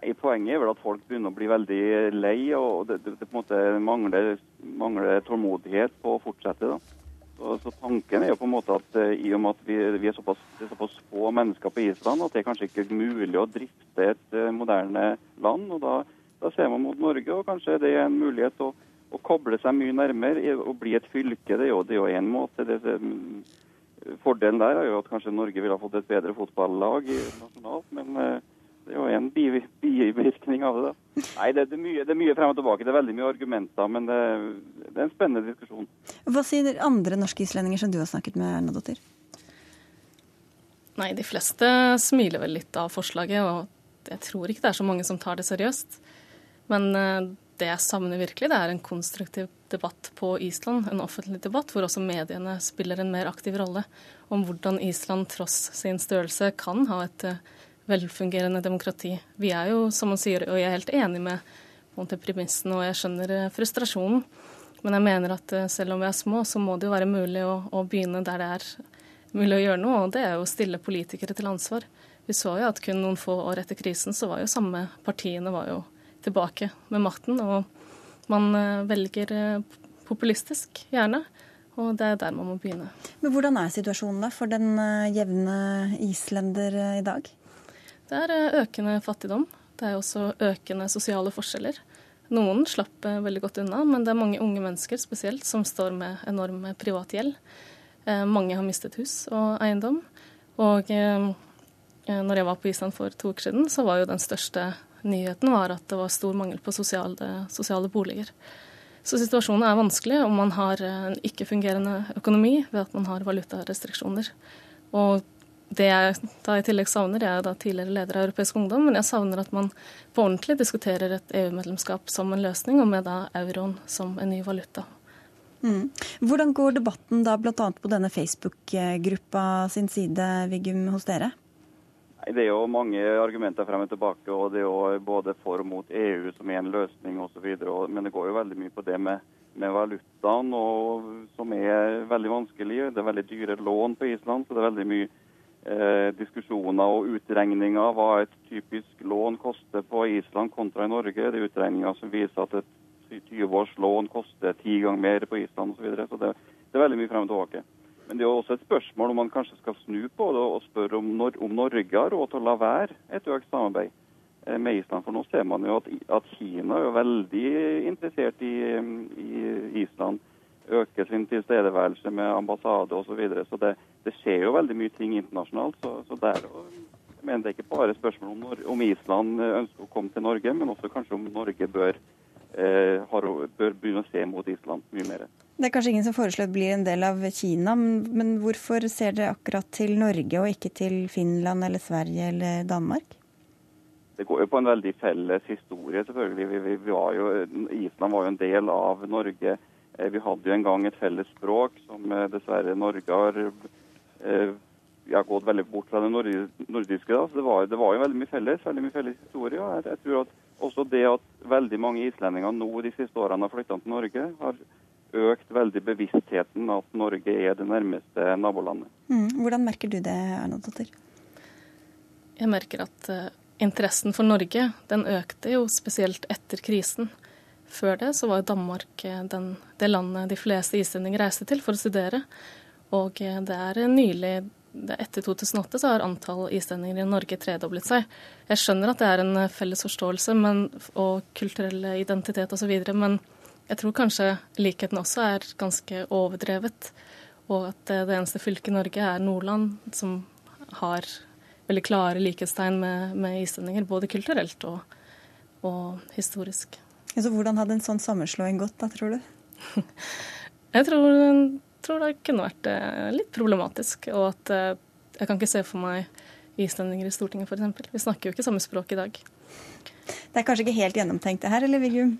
Nei, Poenget er vel at folk begynner å bli veldig lei, og det, det, det på en måte mangler, mangler tålmodighet på å fortsette. da. Så, Tanken er jo på en måte at eh, i og med at vi, vi er såpass, det er såpass få mennesker på Island, at det er kanskje ikke er mulig å drifte et eh, moderne land. og da, da ser man mot Norge, og kanskje det er en mulighet å, å koble seg mye nærmere og bli et fylke. Det er jo, det en måte. Det, fordelen der er jo at kanskje Norge ville ha fått et bedre fotballag nasjonalt, men eh, det er jo en bivirkning av det. Nei, det, det, er mye, det er mye frem og tilbake. Det er veldig mye argumenter, men det, det er en spennende diskusjon. Hva sier andre norske islendinger som du har snakket med, Arnadottir? Nei, de fleste smiler vel litt av forslaget, og jeg tror ikke det er så mange som tar det seriøst. Men eh, det jeg savner virkelig, det er en konstruktiv debatt på Island, en offentlig debatt, hvor også mediene spiller en mer aktiv rolle om hvordan Island tross sin størrelse kan ha et eh, velfungerende demokrati. Vi er jo, som man sier, og jeg er helt enig med premissen, og jeg skjønner eh, frustrasjonen. Men jeg mener at eh, selv om vi er små, så må det jo være mulig å, å begynne der det er mulig å gjøre noe, og det er jo å stille politikere til ansvar. Vi så jo at kun noen få år etter krisen så var jo samme partiene var jo tilbake med makten. Og man eh, velger populistisk, gjerne. Og det er der man må begynne. Men Hvordan er situasjonen da for den jevne islender i dag? Det er økende fattigdom. Det er også økende sosiale forskjeller. Noen slapp veldig godt unna, men det er mange unge mennesker spesielt som står med enorm privat gjeld. Mange har mistet hus og eiendom. Og når jeg var på Island for to uker siden, så var jo den største nyheten at det var stor mangel på sosiale, sosiale boliger. Så situasjonen er vanskelig, om man har en ikke-fungerende økonomi ved at man har valutarestriksjoner. Og det jeg da i tillegg savner, jeg er da tidligere leder av Europeisk Ungdom, men jeg savner at man på ordentlig diskuterer et EU-medlemskap som en løsning, og med da euroen som en ny valuta. Mm. Hvordan går debatten da bl.a. på denne Facebook-gruppa sin side, Vigum, hos dere? Det er jo mange argumenter frem og tilbake, og det er jo både for og mot EU som er en løsning osv. Men det går jo veldig mye på det med, med valutaen, og, som er veldig vanskelig. Det er veldig dyre lån på Island, så det er veldig mye eh, diskusjoner og utregninger hva et typisk lån koster på Island kontra i Norge. Det er utregninger som viser at et 20 års lån koster ti ganger mer på Island osv. Så, videre. så det, det er veldig mye frem og tilbake. Men det er også et spørsmål om man kanskje skal snu på det og spørre om, når, om Norge har råd til å la være et økt samarbeid eh, med Island. For nå ser man jo at, at Kina er veldig interessert i, i Island. Øker sin tilstedeværelse med ambassade osv. Så, videre. så det, det, skjer jo veldig mye ting internasjonalt. Så, så der, jeg mener Det er ikke bare spørsmål om, om Island ønsker å komme til Norge, men også kanskje om Norge bør, eh, har, bør begynne å se mot Island mye mer. Det er kanskje ingen som foreslår å bli en del av Kina, men hvorfor ser dere akkurat til Norge og ikke til Finland eller Sverige eller Danmark? Det går jo på en veldig felles historie, selvfølgelig. Vi, vi, vi var jo, Island var jo en del av Norge. Eh, vi hadde jo en gang et felles språk som eh, dessverre Norge har vi har gått veldig bort fra det nordiske. Da. Så det var, det var, jo veldig mye felles veldig mye felles historie. jeg, jeg tror at også det at veldig mange islendinger nå de siste årene har flytta til Norge, har økt veldig bevisstheten at Norge er det nærmeste nabolandet. Mm. Hvordan merker du det, Erna Dotter? Jeg merker at uh, interessen for Norge den økte jo spesielt etter krisen. Før det så var Danmark eh, den, det landet de fleste islendinger reiste til for å studere. Og uh, det er nylig etter 2008 så har antall islendinger i Norge tredoblet seg. Jeg skjønner at det er en felles forståelse men, og kulturell identitet osv., men jeg tror kanskje likheten også er ganske overdrevet. Og at det eneste fylket i Norge er Nordland, som har veldig klare likhetstegn med, med islendinger. Både kulturelt og, og historisk. Ja, så hvordan hadde en sånn sammenslåing gått, da, tror du? jeg tror, tror, det kunne vært eh, litt problematisk. Og at eh, jeg kan ikke se for meg islendinger i Stortinget, f.eks. Vi snakker jo ikke samme språk i dag. Det er kanskje ikke helt gjennomtenkt det her, eller Vigum?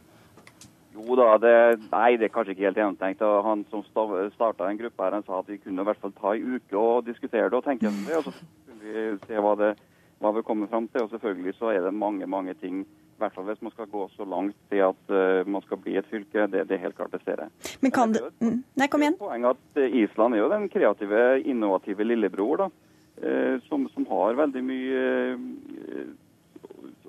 Jo da, det, nei, det er kanskje ikke helt gjennomtenkt. Og han som starta en gruppe her, han sa at vi kunne i hvert fall ta en uke og diskutere det og tenke gjennom det. Og så kunne vi se hva, det, hva vi kommer fram til. Og selvfølgelig så er det mange, mange ting hvert fall hvis man skal gå så langt til at uh, man skal bli et fylke. Det, det er helt klart, det ser jeg. Men kan det, mm, Nei, kom igjen. Poenget at eh, Island er jo den kreative, innovative lillebror da, uh, som, som, har veldig mye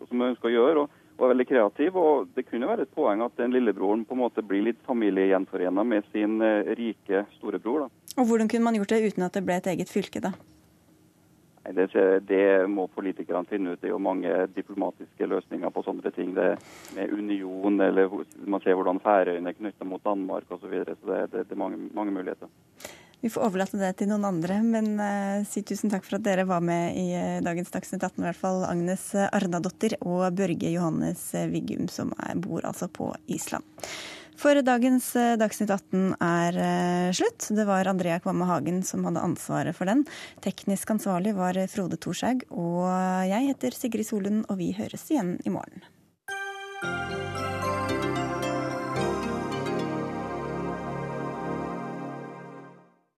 som man ønsker å gjøre. og og er veldig kreativ. og Det kunne være et poeng at den lillebroren på en måte blir litt familiegjenforena med sin eh, rike storebror. da. Og Hvordan kunne man gjort det uten at det ble et eget fylke, da? Det, det, må politikerne finne ut. Det er jo mange diplomatiske løsninger på sånne ting. Det med union, eller man ser hvordan Færøyene er knytta mot Danmark osv. Så, videre. så det, det, det er mange, mange muligheter. Vi får overlate det til noen andre, men uh, si tusen takk for at dere var med i uh, dagens Dagsnytt 18. I hvert fall Agnes Arnadottir og Børge Johannes Viggum, som er, bor altså på Island. For dagens eh, Dagsnytt 18 er eh, slutt. Det var Andrea Kvamme Hagen som hadde ansvaret for den. Teknisk ansvarlig var Frode Thorshaug. Og jeg heter Sigrid Solund, og vi høres igjen i morgen.